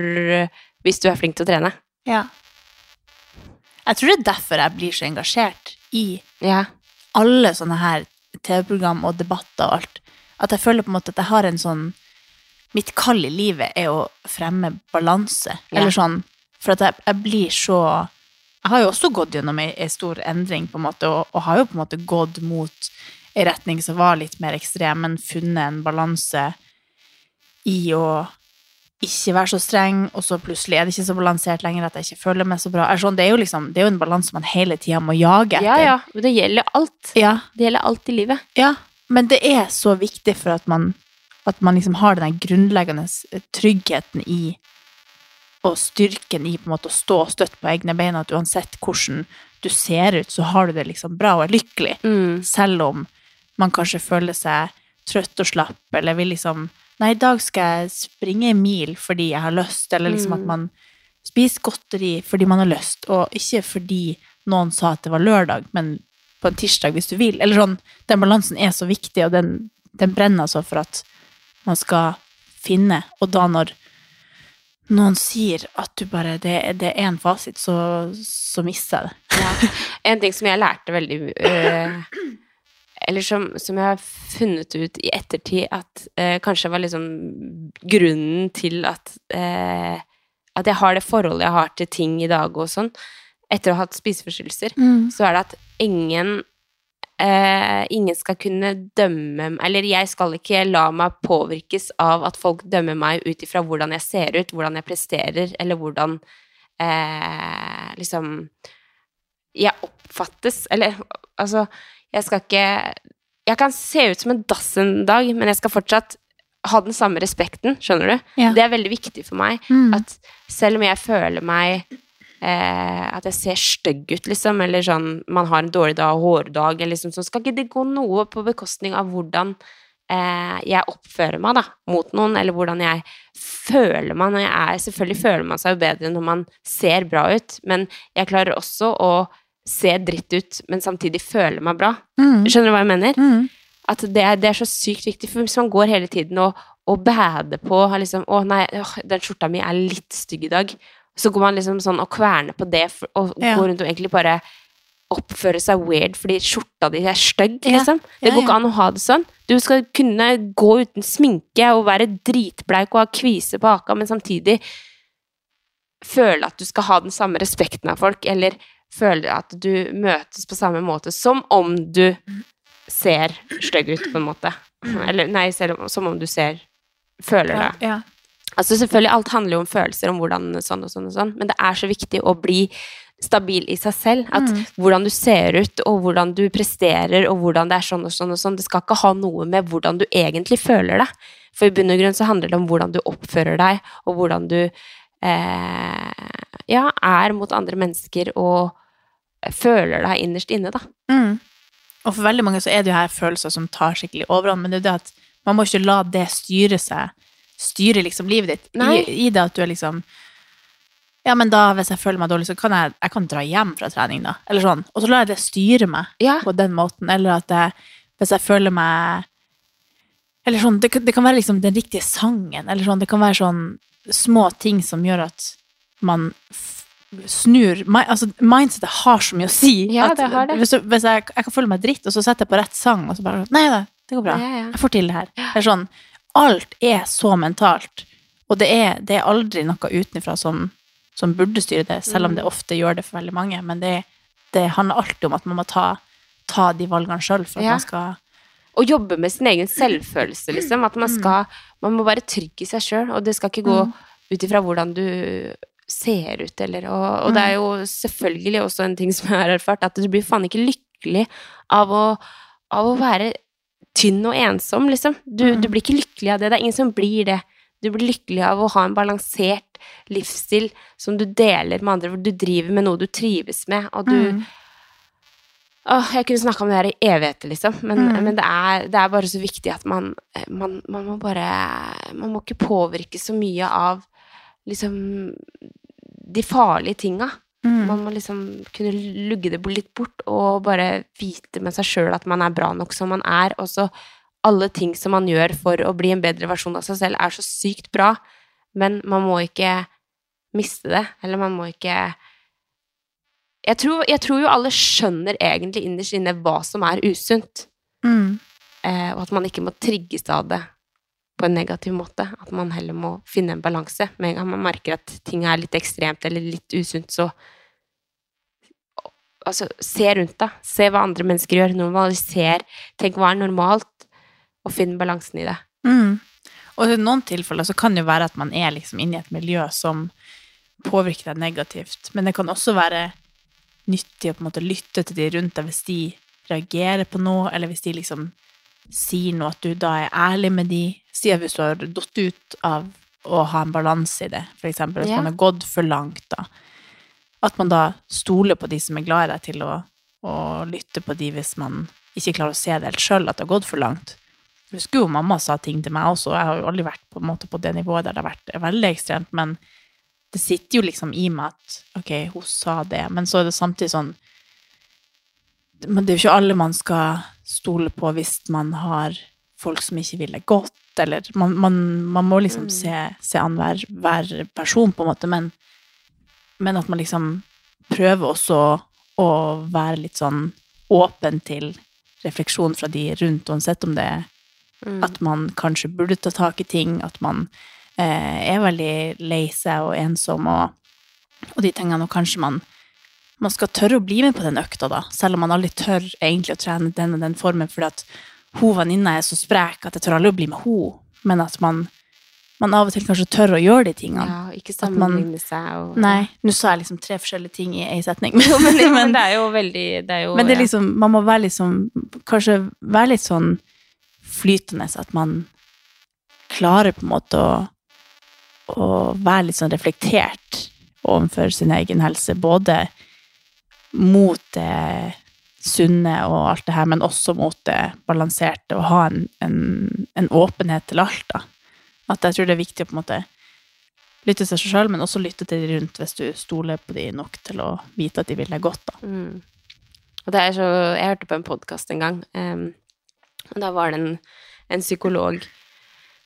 hvis du er flink til å trene. Ja. Jeg tror det er derfor jeg blir så engasjert i Ja. alle sånne her TV-program og debatter og alt. At jeg føler på en måte at jeg har en sånn Mitt kall i livet er å fremme balanse. Ja. Eller sånn For at jeg, jeg blir så Jeg har jo også gått gjennom ei, ei stor endring, på en måte, og, og har jo på en måte gått mot ei retning som var litt mer ekstrem, men funnet en balanse i å ikke være så streng, og så plutselig er det ikke så balansert lenger at jeg ikke føler meg så bra. Sånn, det, er jo liksom, det er jo en balanse man hele tida må jage etter. Ja, ja. men Det gjelder alt. Ja, Det gjelder alt i livet. ja, men det er så viktig for at man, at man liksom har den grunnleggende tryggheten i og styrken i på en måte å stå støtt på egne bein, at uansett hvordan du ser ut, så har du det liksom bra og er lykkelig. Mm. Selv om man kanskje føler seg trøtt og slapp, eller vil liksom Nei, i dag skal jeg springe en mil fordi jeg har lyst, eller liksom at Mm. man spiser godteri fordi man har lyst, og ikke fordi noen sa at det var lørdag, men på en tirsdag hvis du vil. Eller sånn, den balansen er så viktig, og den, den brenner altså for at man skal finne. Og da når noen sier at du bare Det, det er én fasit, så, så mister jeg det. En ting som jeg lærte veldig eh, Eller som, som jeg har funnet ut i ettertid at eh, kanskje var liksom grunnen til at eh, At jeg har det forholdet jeg har til ting i dag og sånn, etter å ha hatt spiseforstyrrelser, Mm. så er det at ingen eh, ingen skal kunne dømme Eller jeg skal ikke la meg påvirkes av at folk dømmer meg ut ifra hvordan jeg ser ut, hvordan jeg presterer, eller hvordan eh, liksom jeg oppfattes. Eller altså, jeg skal ikke Jeg kan se ut som en dass en dag, men jeg skal fortsatt ha den samme respekten, skjønner du? Ja. Det er veldig viktig for meg. Mm. At selv om jeg føler meg eh, At jeg ser stygg ut, liksom, eller sånn man har en dårlig dag, hårdag, eller liksom, så skal ikke det gå noe på bekostning av hvordan eh, jeg oppfører meg da, mot noen, eller hvordan jeg føler meg når jeg er Selvfølgelig føler man seg jo bedre når man ser bra ut, men jeg klarer også å se dritt ut, men samtidig føle meg bra. Mm. Skjønner du hva jeg mener? Mm. At det er, det er så sykt viktig, for hvis man går hele tiden og, og bader på liksom, 'Å nei, åh, den skjorta mi er litt stygg i dag', så går man liksom sånn og kverner på det og Ja. går rundt og egentlig bare oppfører seg weird fordi skjorta di er stygg, Ja. liksom. Det går ikke an å ha det sånn. Du skal kunne gå uten sminke og være dritbleik og ha kvise på haka, men samtidig føle at du skal ha den samme respekten av folk, eller føle at du møtes på samme måte, som om du ser stygg ut, på en måte. Eller nei, som om du ser Føler det. Ja. Altså selvfølgelig, alt handler jo om følelser, om hvordan sånn og sånn og sånn, men det er så viktig å bli stabil i seg selv. At Mm. hvordan du ser ut, og hvordan du presterer, og hvordan det er sånn og sånn og sånn, det skal ikke ha noe med hvordan du egentlig føler deg. For i bunn og grunn så handler det om hvordan du oppfører deg, og hvordan du eh, ja, er mot andre mennesker, og føler deg innerst inne, da. Mm. Og for veldig mange så er det jo her følelser som tar skikkelig overhånd, men det er jo det at man må ikke la det styre seg, styre liksom livet ditt. I, I det at du er liksom Ja, men da, hvis jeg føler meg dårlig, så kan jeg, jeg kan dra hjem fra trening, da. Eller sånn. Og så lar jeg det styre meg Ja. på den måten. Eller at jeg, hvis jeg føler meg Eller sånn, det, det kan være liksom den riktige sangen, eller sånn, det kan være sånn små ting som gjør at man snur Altså, mindsetet har så mye å si. Ja, det har det. Hvis, hvis jeg, jeg kan føle meg dritt, og så setter jeg på rett sang, og så bare Nei da, det går bra. Ja, ja. Jeg får til det her. Det er sånn, alt er så mentalt, og det er, det er aldri noe utenfra som, som burde styre det, selv om det Mm. ofte gjør det for veldig mange. Men det, det handler alltid om at man må ta, ta de valgene sjøl for at man skal Å jobbe med sin egen selvfølelse, liksom. At man skal Man må være trygg i seg sjøl, og det skal ikke gå ut ifra hvordan du ser ut, eller og, og det er jo selvfølgelig også en ting som jeg har erfart, at du blir faen ikke lykkelig av å, av å være tynn og ensom, liksom. Du, du blir ikke lykkelig av det. Det er ingen som blir det. Du blir lykkelig av å ha en balansert livsstil som du deler med andre, hvor du driver med noe du trives med, og du Mm. Åh, jeg kunne snakka om det her i evigheter, liksom, men, Mm. men det, er, det er bare så viktig at man, man Man må bare Man må ikke påvirke så mye av liksom de farlige tinga. Mm. Man må liksom kunne lugge det litt bort og bare vite med seg sjøl at man er bra nok som man er. Og så alle ting som man gjør for å bli en bedre versjon av seg selv, er så sykt bra, men man må ikke miste det, eller man må ikke jeg tror, jeg tror jo alle skjønner egentlig innerst inne hva som er usunt, Mm. eh, og at man ikke må trigges av det på en negativ måte. At man heller må finne en balanse. Med en gang man merker at ting er litt ekstremt eller litt usunt, så Altså, se rundt deg. Se hva andre mennesker gjør. Normaliser. Tenk hva er normalt, og finn balansen i det. Mm. Og i noen tilfeller så kan det jo være at man er liksom inne i et miljø som påvirker deg negativt, men det kan også være nyttig å på en måte lytte til de rundt deg hvis de reagerer på noe, eller hvis de liksom sier noe, at du da er ærlig med de. Si at hvis du har datt ut av å ha en balanse i det, eksempel hvis Ja. man har gått for langt, da. At man da stoler på de som er glad i deg, til å, å lytte på de hvis man ikke klarer å se det helt sjøl, at det har gått for langt. Jeg husker jo mamma sa ting til meg også, jeg har jo aldri vært på, en måte på det nivået der det har vært veldig ekstremt, men det sitter jo liksom i meg at ok, hun sa det, men så er det samtidig sånn Men det er jo ikke alle man skal stole på hvis man har folk som ikke vil det godt, eller Man, man, man må liksom Mm. se, se an hver, hver person, på en måte, men, men at man liksom prøver også å, være litt sånn åpen til refleksjon fra de rundt, uansett om det er Mm. at man kanskje burde ta tak i ting, at man er veldig lei seg og ensom og, og de tingene, og kanskje man man skal tørre å bli med på den økta, da, selv om man aldri tør egentlig å trene den og den formen, fordi at hun venninna er så sprek at jeg tør aldri å bli med hun, men at man, man av og til kanskje tør å gjøre de tingene. Ja, ikke sammenligne seg og Nei, nå sa jeg liksom tre forskjellige ting i ei setning. Men, men det er jo veldig Det er jo men det er liksom, man må være liksom, kanskje være litt sånn flytende, at man klarer på en måte å, å være litt sånn reflektert overfor sin egen helse, både mot det sunne og alt det her, men også mot det balanserte, og ha en, en, en åpenhet til alt, da. At jeg tror det er viktig å på en måte lytte til seg sjøl, men også lytte til de rundt hvis du stoler på de nok til å vite at de vil deg godt, da. Mm. Og det er så Jeg hørte på en podkast en gang, um, og da var det en, en psykolog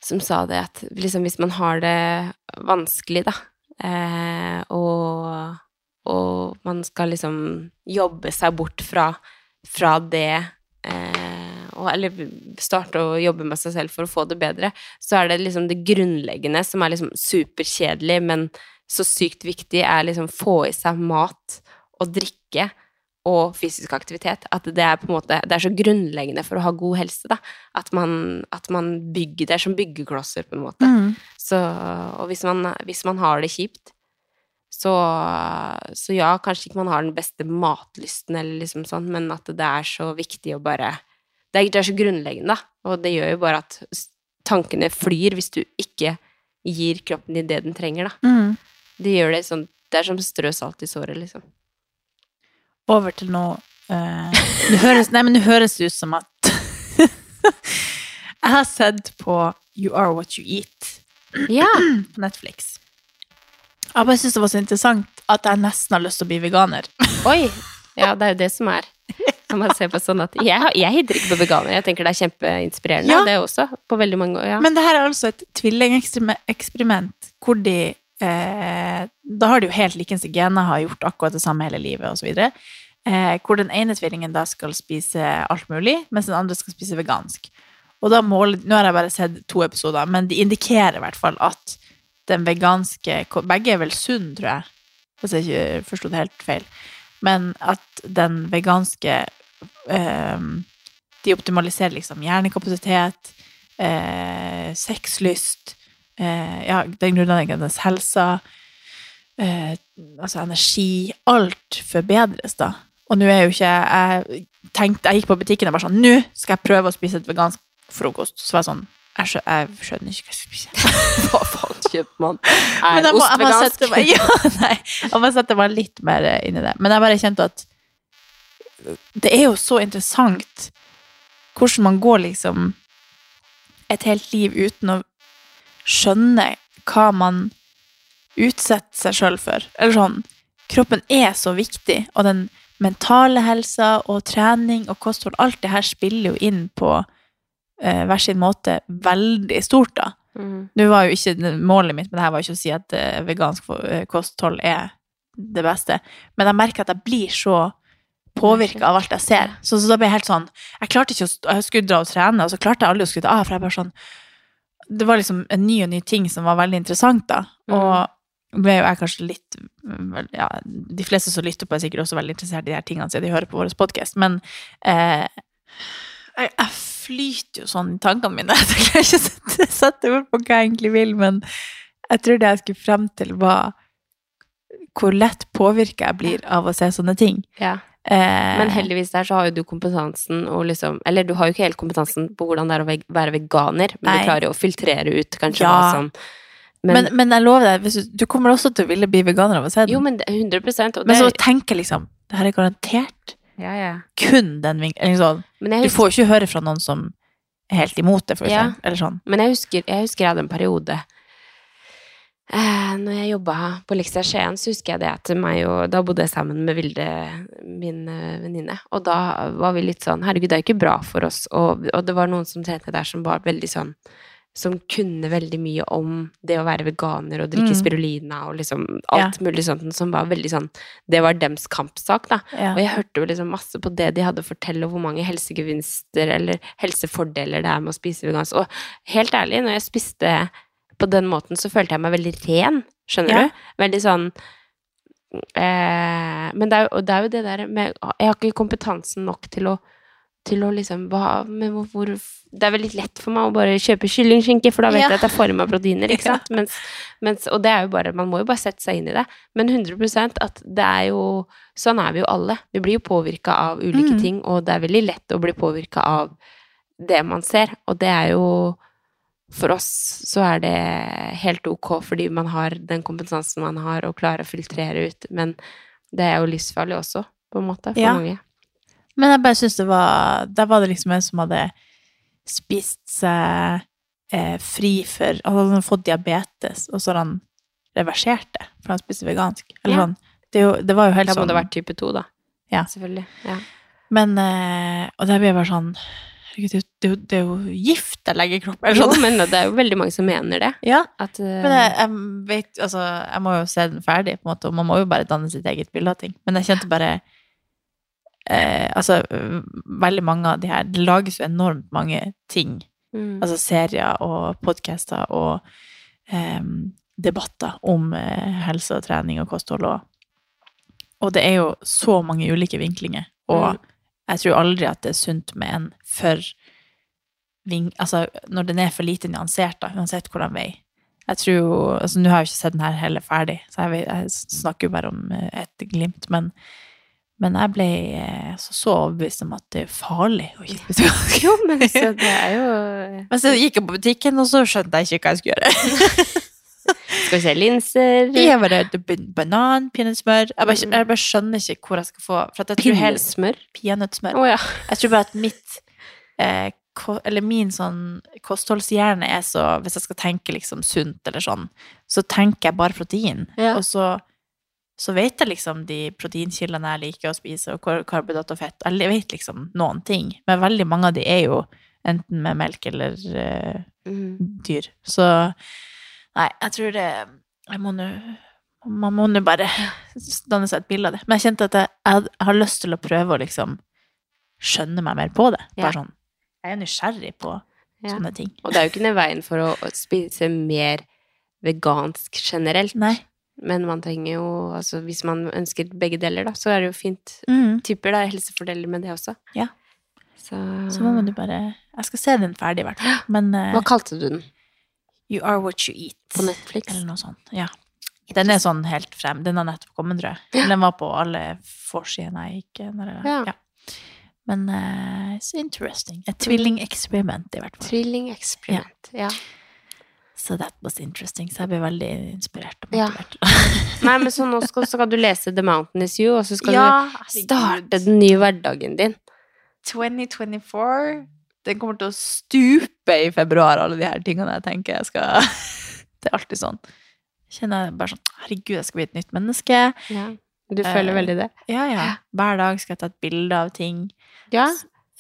som sa det at liksom hvis man har det vanskelig, da, eh, og, og man skal liksom jobbe seg bort fra, fra det eh, og, Eller starte å jobbe med seg selv for å få det bedre, så er det liksom det grunnleggende som er liksom superkjedelig, men så sykt viktig, er liksom få i seg mat og drikke og fysisk aktivitet. At det er på en måte Det er så grunnleggende for å ha god helse, da. At man, at man bygger Det er som byggeklosser, på en måte. Mm. Så, og hvis man, hvis man har det kjipt, så, så ja, kanskje ikke man har den beste matlysten, eller liksom sånn, men at det er så viktig å bare Det er, det er så grunnleggende, da. Og det gjør jo bare at tankene flyr hvis du ikke gir kroppen din det den trenger, da. Mm. Det gjør det sånn Det er som strø salt i såret, liksom. Over til noe eh, det høres, Nei, men det høres ut som at Jeg har sett på You Are What You Eat Ja! på Netflix. Jeg bare syns det var så interessant at jeg nesten har lyst til å bli veganer. Oi! Ja, det er jo det som er. Når man ser på sånn at Jeg, jeg hitter ikke på veganer. Jeg tenker det er kjempeinspirerende, Ja. det også. På veldig mange ja. Men det her er altså et tvillingeksperiment hvor de eh, Da har de jo helt likens gener, har gjort akkurat det samme hele livet, osv. Eh, hvor den ene tvillingen da skal spise alt mulig, mens den andre skal spise vegansk. Og da måler Nå har jeg bare sett to episoder, men de indikerer i hvert fall at den veganske Begge er vel sunn, tror jeg, hvis jeg ikke forsto det helt feil. Men at den veganske eh, De optimaliserer liksom hjernekapasitet, eh, sexlyst, ja, den grunnleggende helsa, eh, altså energi Alt forbedres, da. Og nå er jo ikke Jeg tenkte, jeg gikk på butikken og bare sånn Nå skal jeg prøve å spise et vegansk frokost. Så var jeg sånn Jeg, skjø, jeg skjønner ikke hva jeg skal spise. Hva faen kjøper man? Er ost vegansk? ja, nei, jeg må sette meg litt mer inn i det. Men jeg bare kjente at det er jo så interessant hvordan man går liksom et helt liv uten å skjønne hva man utsetter seg sjøl for. Eller sånn Kroppen er så viktig, og den mentale helsa og trening og kosthold, alt det her spiller jo inn på eh, hver sin måte veldig stort, da. Mm. Nå var jo ikke målet mitt med det her var ikke å si at eh, vegansk eh, kosthold er det beste, men jeg merker at jeg blir så påvirka av alt jeg ser. Så, så da ble jeg helt sånn Jeg klarte ikke å Jeg skulle dra og trene, og så klarte jeg aldri å skryte av, for jeg bare sånn Det var liksom en ny og ny ting som var veldig interessant, da. Og ble jo jeg kanskje litt Ja, de fleste som lytter på, er sikkert også veldig interessert i de her tingene siden de hører på vår podkast, men eh, jeg, jeg flyter jo sånn i tankene mine. Jeg klarer ikke å sette, sette ord på hva jeg egentlig vil, men jeg tror det jeg skulle frem til, var hvor lett påvirka jeg blir av å se sånne ting. Ja. Eh, Men heldigvis der så har jo du kompetansen og liksom Eller du har jo ikke helt kompetansen på hvordan det er å være veganer, men Nei. du klarer jo å filtrere ut kanskje Ja. hva som men, men, jeg lover deg, du, du kommer også til å ville bli veganer av å se den. Jo, men det, 100 og men så tenker liksom Det her er garantert ja, ja. kun den vinkelen. Sånn. Men Du får jo ikke høre fra noen som er helt imot det, for eksempel. Eller sånn. men jeg husker jeg husker jeg hadde en periode eh, Når jeg jobba på Leksia Skien, så husker jeg det at meg og Da bodde jeg sammen med Vilde, min eh, venninne, og da var vi litt sånn Herregud, det er jo ikke bra for oss, og, og det var noen som trente der som var veldig sånn som kunne veldig mye om det å være veganer og drikke Mm. spirulina og liksom alt mulig sånt, som var veldig sånn Det var dems kampsak, da. Ja. Og jeg hørte jo liksom masse på det de hadde å fortelle, og hvor mange helsegevinster eller helsefordeler det er med å spise vegansk. Og helt ærlig, når jeg spiste på den måten, så følte jeg meg veldig ren. Skjønner Ja. du? Veldig sånn eh, Men det er, jo, det er jo det der med Jeg har ikke kompetansen nok til å til å liksom hva, men hvor, Det er veldig lett for meg å bare kjøpe kyllingskinke, for da vet Ja. jeg at det er meg proteiner, ikke sant? Mens, mens, og det er jo bare Man må jo bare sette seg inn i det. Men 100% at det er jo Sånn er vi jo alle. Vi blir jo påvirka av ulike Mm. ting, og det er veldig lett å bli påvirka av det man ser, og det er jo For oss så er det helt ok fordi man har den kompetansen man har, og klarer å filtrere ut, men det er jo livsfarlig også, på en måte, for Ja. mange. Men jeg bare syns det var Der var det liksom en som hadde spist seg eh, fri for Han hadde fått diabetes, og så har han reversert det, for han spiste vegansk. Eller Ja. sånn. Det, jo, det var jo helt sånn Da må sånn det ha vært type 2, da. Ja. Selvfølgelig. Ja. Men eh, Og der blir jeg bare sånn Herregud, det, er jo- det er jo gift jeg legger i kroppen. Eller sånn. men det er jo veldig mange som mener det. Ja, At, eh, men jeg, jeg vet Altså, jeg må jo se den ferdig, på en måte, og man må jo bare danne sitt eget bilde av ting. Men jeg kjente bare eh, Altså, veldig mange av de her Det lages jo enormt mange ting mm. altså serier og podcaster og eh, debatter om eh, helse og trening og kosthold og Og det er jo så mange ulike vinklinger, og Mm. Jeg tror aldri at det er sunt med en for ving... Altså, når den er for lite nyansert, da, uansett hvordan vei. Jeg tror jo Altså, nå har jeg jo ikke sett den her heller ferdig, så jeg, jeg snakker jo bare om eh, et glimt, men men jeg ble eh, så, så overbevist om at det er farlig å ikke spise Jo, men så det er jo men så gikk jeg på butikken, og så skjønte jeg ikke hva jeg skulle gjøre. Skal vi se linser Jeg bare Banan, peanøttsmør jeg, bare- jeg bare skjønner ikke hvor jeg skal få For at jeg tror helt Pinnesmør? Peanøttsmør. Å ja. Jeg tror bare at mitt eh, ko, Eller min sånn kostholdshjerne er så Hvis jeg skal tenke liksom sunt eller sånn, så tenker jeg bare protein. Ja. Og så, så vet jeg liksom de proteinkildene jeg liker å spise, og kar- karbohydrat og fett. Jeg vet liksom noen ting. Men veldig mange av de er jo enten med melk eller eh, Mm. dyr. Så nei, jeg tror det Jeg må nå Man må nå bare danne seg et bilde av det. Men jeg kjente at jeg, jeg har lyst til å prøve å liksom skjønne meg mer på det. Bare sånn Jeg er nysgjerrig på Ja. sånne ting. Og det er jo ikke den veien for å å spise mer vegansk generelt. Nei. Men man trenger jo Altså, hvis man ønsker begge deler, da, så er det jo fint. Mm. Typer er helsefordeler med det også. Ja. Så, Så må man jo bare Jeg skal se den ferdig, i hvert fall. Men eh, Hva kalte du den? You Are What You Eat. På Netflix? Eller noe sånt. Ja. Den er sånn helt frem. Den har nettopp kommet, tror jeg. Ja. Den var på alle forsidene jeg gikk når jeg, Ja. ja. Men uh, it's interesting. Et tvillingeksperiment, i hvert fall. Tvillingeksperiment. Ja. Så that was interesting. Så jeg ble veldig inspirert og Ja. Nei, men så nå skal, så skal du lese The Mountain Is You, og så skal Ja, du starte den nye hverdagen din. 2024 Den kommer til å stupe i februar, alle de her tingene jeg tenker jeg skal Det er alltid sånn. Kjenner jeg bare sånn Herregud, jeg skal bli et nytt menneske. Ja. Du føler Eh, veldig det? Ja, ja. Hver dag skal jeg ta et bilde av ting. Ja.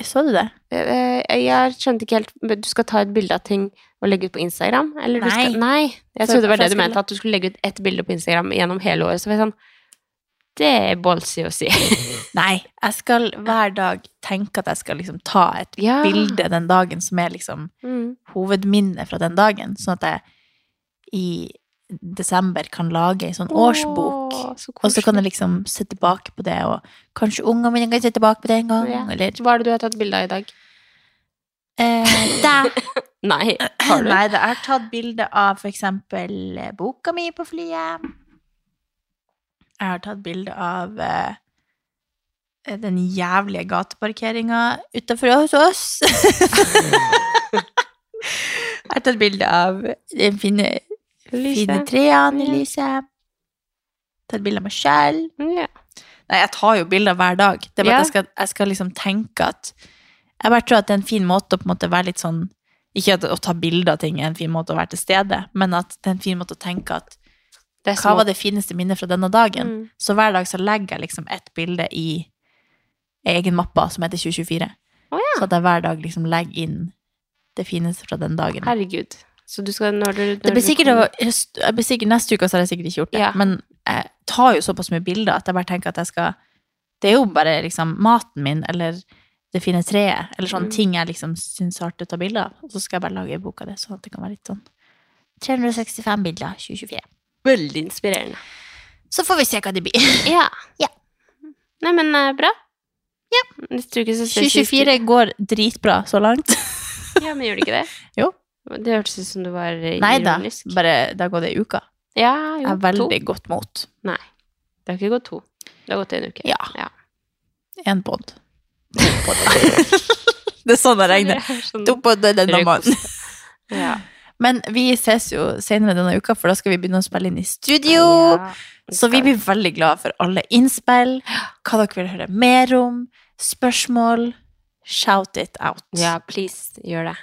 Så du det? Eh, Jeg skjønte ikke helt Du skal ta et bilde av ting og legge ut på Instagram? Eller du Nei. skal, nei. Jeg trodde det var det du mente, at du skulle legge ut ett bilde på Instagram gjennom hele året. Så var jeg sånn Det er ballsy å si. Nei, jeg skal hver dag tenke at jeg skal liksom ta et Ja. bilde den dagen som er liksom Mm. hovedminnet fra den dagen, sånn at jeg i desember kan lage en sånn årsbok. Åh, så Og så kan jeg liksom se tilbake på det, og kanskje ungene mine kan se tilbake på det en gang, Ja. eller Hva er det du har tatt bilde av i dag? eh, da. Nei, har du? Nei, jeg har tatt bilde av for eksempel boka mi på flyet. Jeg har tatt bilde av eh, den jævlige gateparkeringa utafor hos oss. jeg har tatt bilde av de fine, fine trærne i lyset. Tatt bilde av meg sjøl. Ja. Nei, jeg tar jo bilder hver dag. Det er bare Ja. at jeg skal, jeg skal liksom tenke at Jeg bare tror at det er en fin måte å på en måte være litt sånn Ikke at å ta bilde av ting er en fin måte å være til stede, men at det er en fin måte å tenke at hva var det fineste minnet fra denne dagen? Mm. Så hver dag så legger jeg liksom ett bilde i egen mappe som heter 2024. Oh, ja. Så at jeg hver dag liksom legger inn det fineste fra den dagen. Herregud. Så du skal når du når Det blir sikkert, jeg blir sikkert Neste uke så har jeg sikkert ikke gjort det. Ja. Men jeg tar jo såpass mye bilder at jeg bare tenker at jeg skal Det er jo bare liksom maten min, eller det fine treet, eller sånne Mm. ting jeg liksom syns er artig å ta bilder av. Og så skal jeg bare lage en bok av det, sånn at det kan være litt sånn 365 bilder 2024. Veldig inspirerende. Så får vi se hva det blir. Ja. Ja. Nei, men eh, bra. Ja. Neste uke så ses vi. 2024 går dritbra så langt. Ja, men gjør det ikke det? Jo. Det hørtes ut som du var ironisk. Nei da, bare det har gått ei uke. Ja, Jeg jo, er veldig to. godt mot. Nei. Det har ikke gått to. Det har gått en uke. Ja. ja. En pod. det er sånn jeg regner. Sånn- To pod er denne måneden. Ja. Men vi ses jo senere denne uka, for da skal vi begynne å spille inn i studio. Ja, Så vi blir veldig glad for alle innspill, hva dere vil høre mer om, spørsmål. Shout it out. Ja, please, gjør det.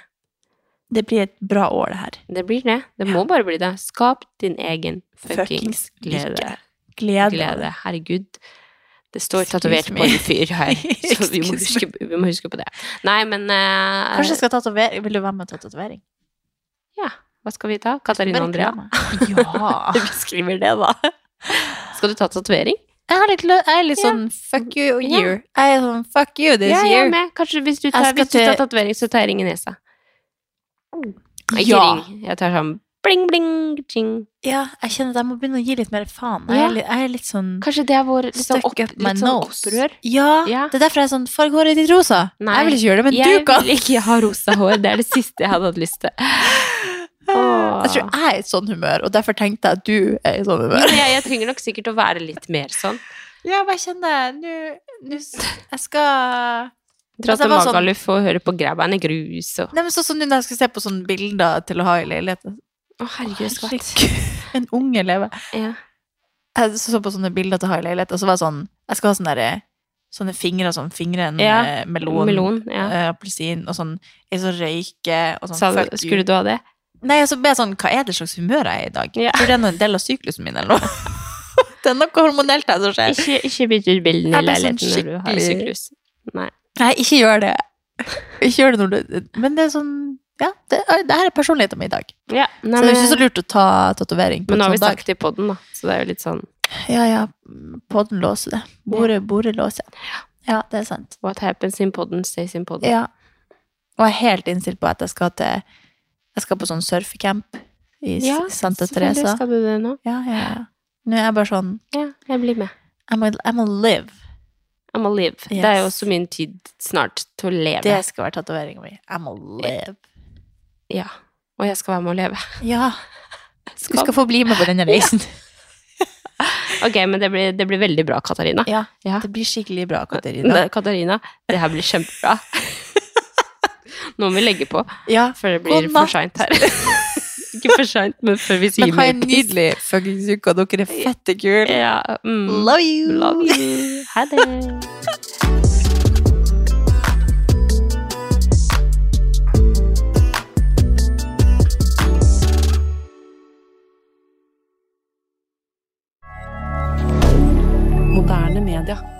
Det blir et bra år, det her. Det blir det. Det må bare bli det. Skap din egen Fuckings glede. Glede. glede. Herregud. Det står tatovert på en fyr her, så vi må, huske, vi må huske på det. Nei, men uh, Kanskje jeg skal tatovere Vil du være med og ta tatovering? Ja, hva skal vi ta? Katarina Andrea? Ja. vi skriver det, da. Skal du ta tatovering? Jeg, litt, jeg er litt sånn fuck you year. Yeah. Jeg er sånn fuck you this yeah, year. med. Kanskje hvis du tar, hvis du tar tatovering, så tar jeg ring i nesa. Ikke Ja. ring. Jeg tar sånn bling, bling, ching. Ja, jeg kjenner at jeg må begynne å gi litt mer faen. Jeg, er, litt, jeg er litt sånn Kanskje det er vår litt sånn, opp, litt sånn opprør? Ja, Ja. det er derfor jeg er sånn farg håret ditt rosa. Nei. Jeg vil ikke gjøre det, men du kan. Jeg vil ikke ha rosa hår. Det er det siste jeg hadde hatt lyst til. Åh. Jeg tror jeg er i et sånn humør, og derfor tenkte jeg at du er i sånn humør. jeg, jeg trenger nok sikkert å være litt mer sånn. Ja, men jeg kjenner nå Jeg skal Dra Altså, til jeg var sånn- Magaluf og høre på Grabbein i grus og Nei, men sånn som nå når jeg skal se på sånne bilder til å ha i leiligheten. Å, herregud, skvatt. En unge elev Ja. Jeg så på sånne bilder til å ha i leiligheten, og så var det sånn Jeg skal ha sånne derre Sånne fingre som fingre en Ja, eh, melon, melon, ja. eh, appelsin, og sånn ei så røyke, og sånn Sa fuck you. skulle du ha det? Nei, så ble jeg sånn, hva er det slags humør jeg er i dag? Ja. Tror det er en del av syklusen min, eller noe? det er noe hormonelt her som skjer. Ikke, ikke bytt ut bildene i leiligheten sånn når du har syklus. Nei. Nei, ikke gjør det. Ikke gjør det når du Men det er sånn Ja, det, det her er personligheten min i dag. Ja, nei, så det er jo ikke så lurt å ta tatovering på men nå har vi sånn sagt det i podden, da. Så det er jo litt sånn Ja, ja, podden låser det. Bordet, bordet låser. Ja, det er sant. What happens in podden stays in podden. Ja. Og jeg er helt innstilt på at jeg skal til Jeg skal på sånn surfecamp i Ja, Santa Teresa. Skal du det nå? Ja, ja, ja. Nå er jeg bare sånn Ja, jeg blir med. I'm a, I'm a live. I'm a live. Det er jo også min tid snart til å leve. Det skal være tatoveringa mi. I'm a live. Ja. Og jeg skal være med å leve. Ja. Du skal få bli med på denne reisen. Ok, men det blir, det blir veldig bra, Katarina. Ja, Ja. det blir skikkelig bra, Katarina. Katarina, det her blir kjempebra. Nå må vi legge på, Ja, før det blir for seint her. Ikke for seint, men før vi sier Men ha en nydelig fuckings uke, og dere er fette kule. Ja, mm. Love you! Love you. Ha det. Moderne media.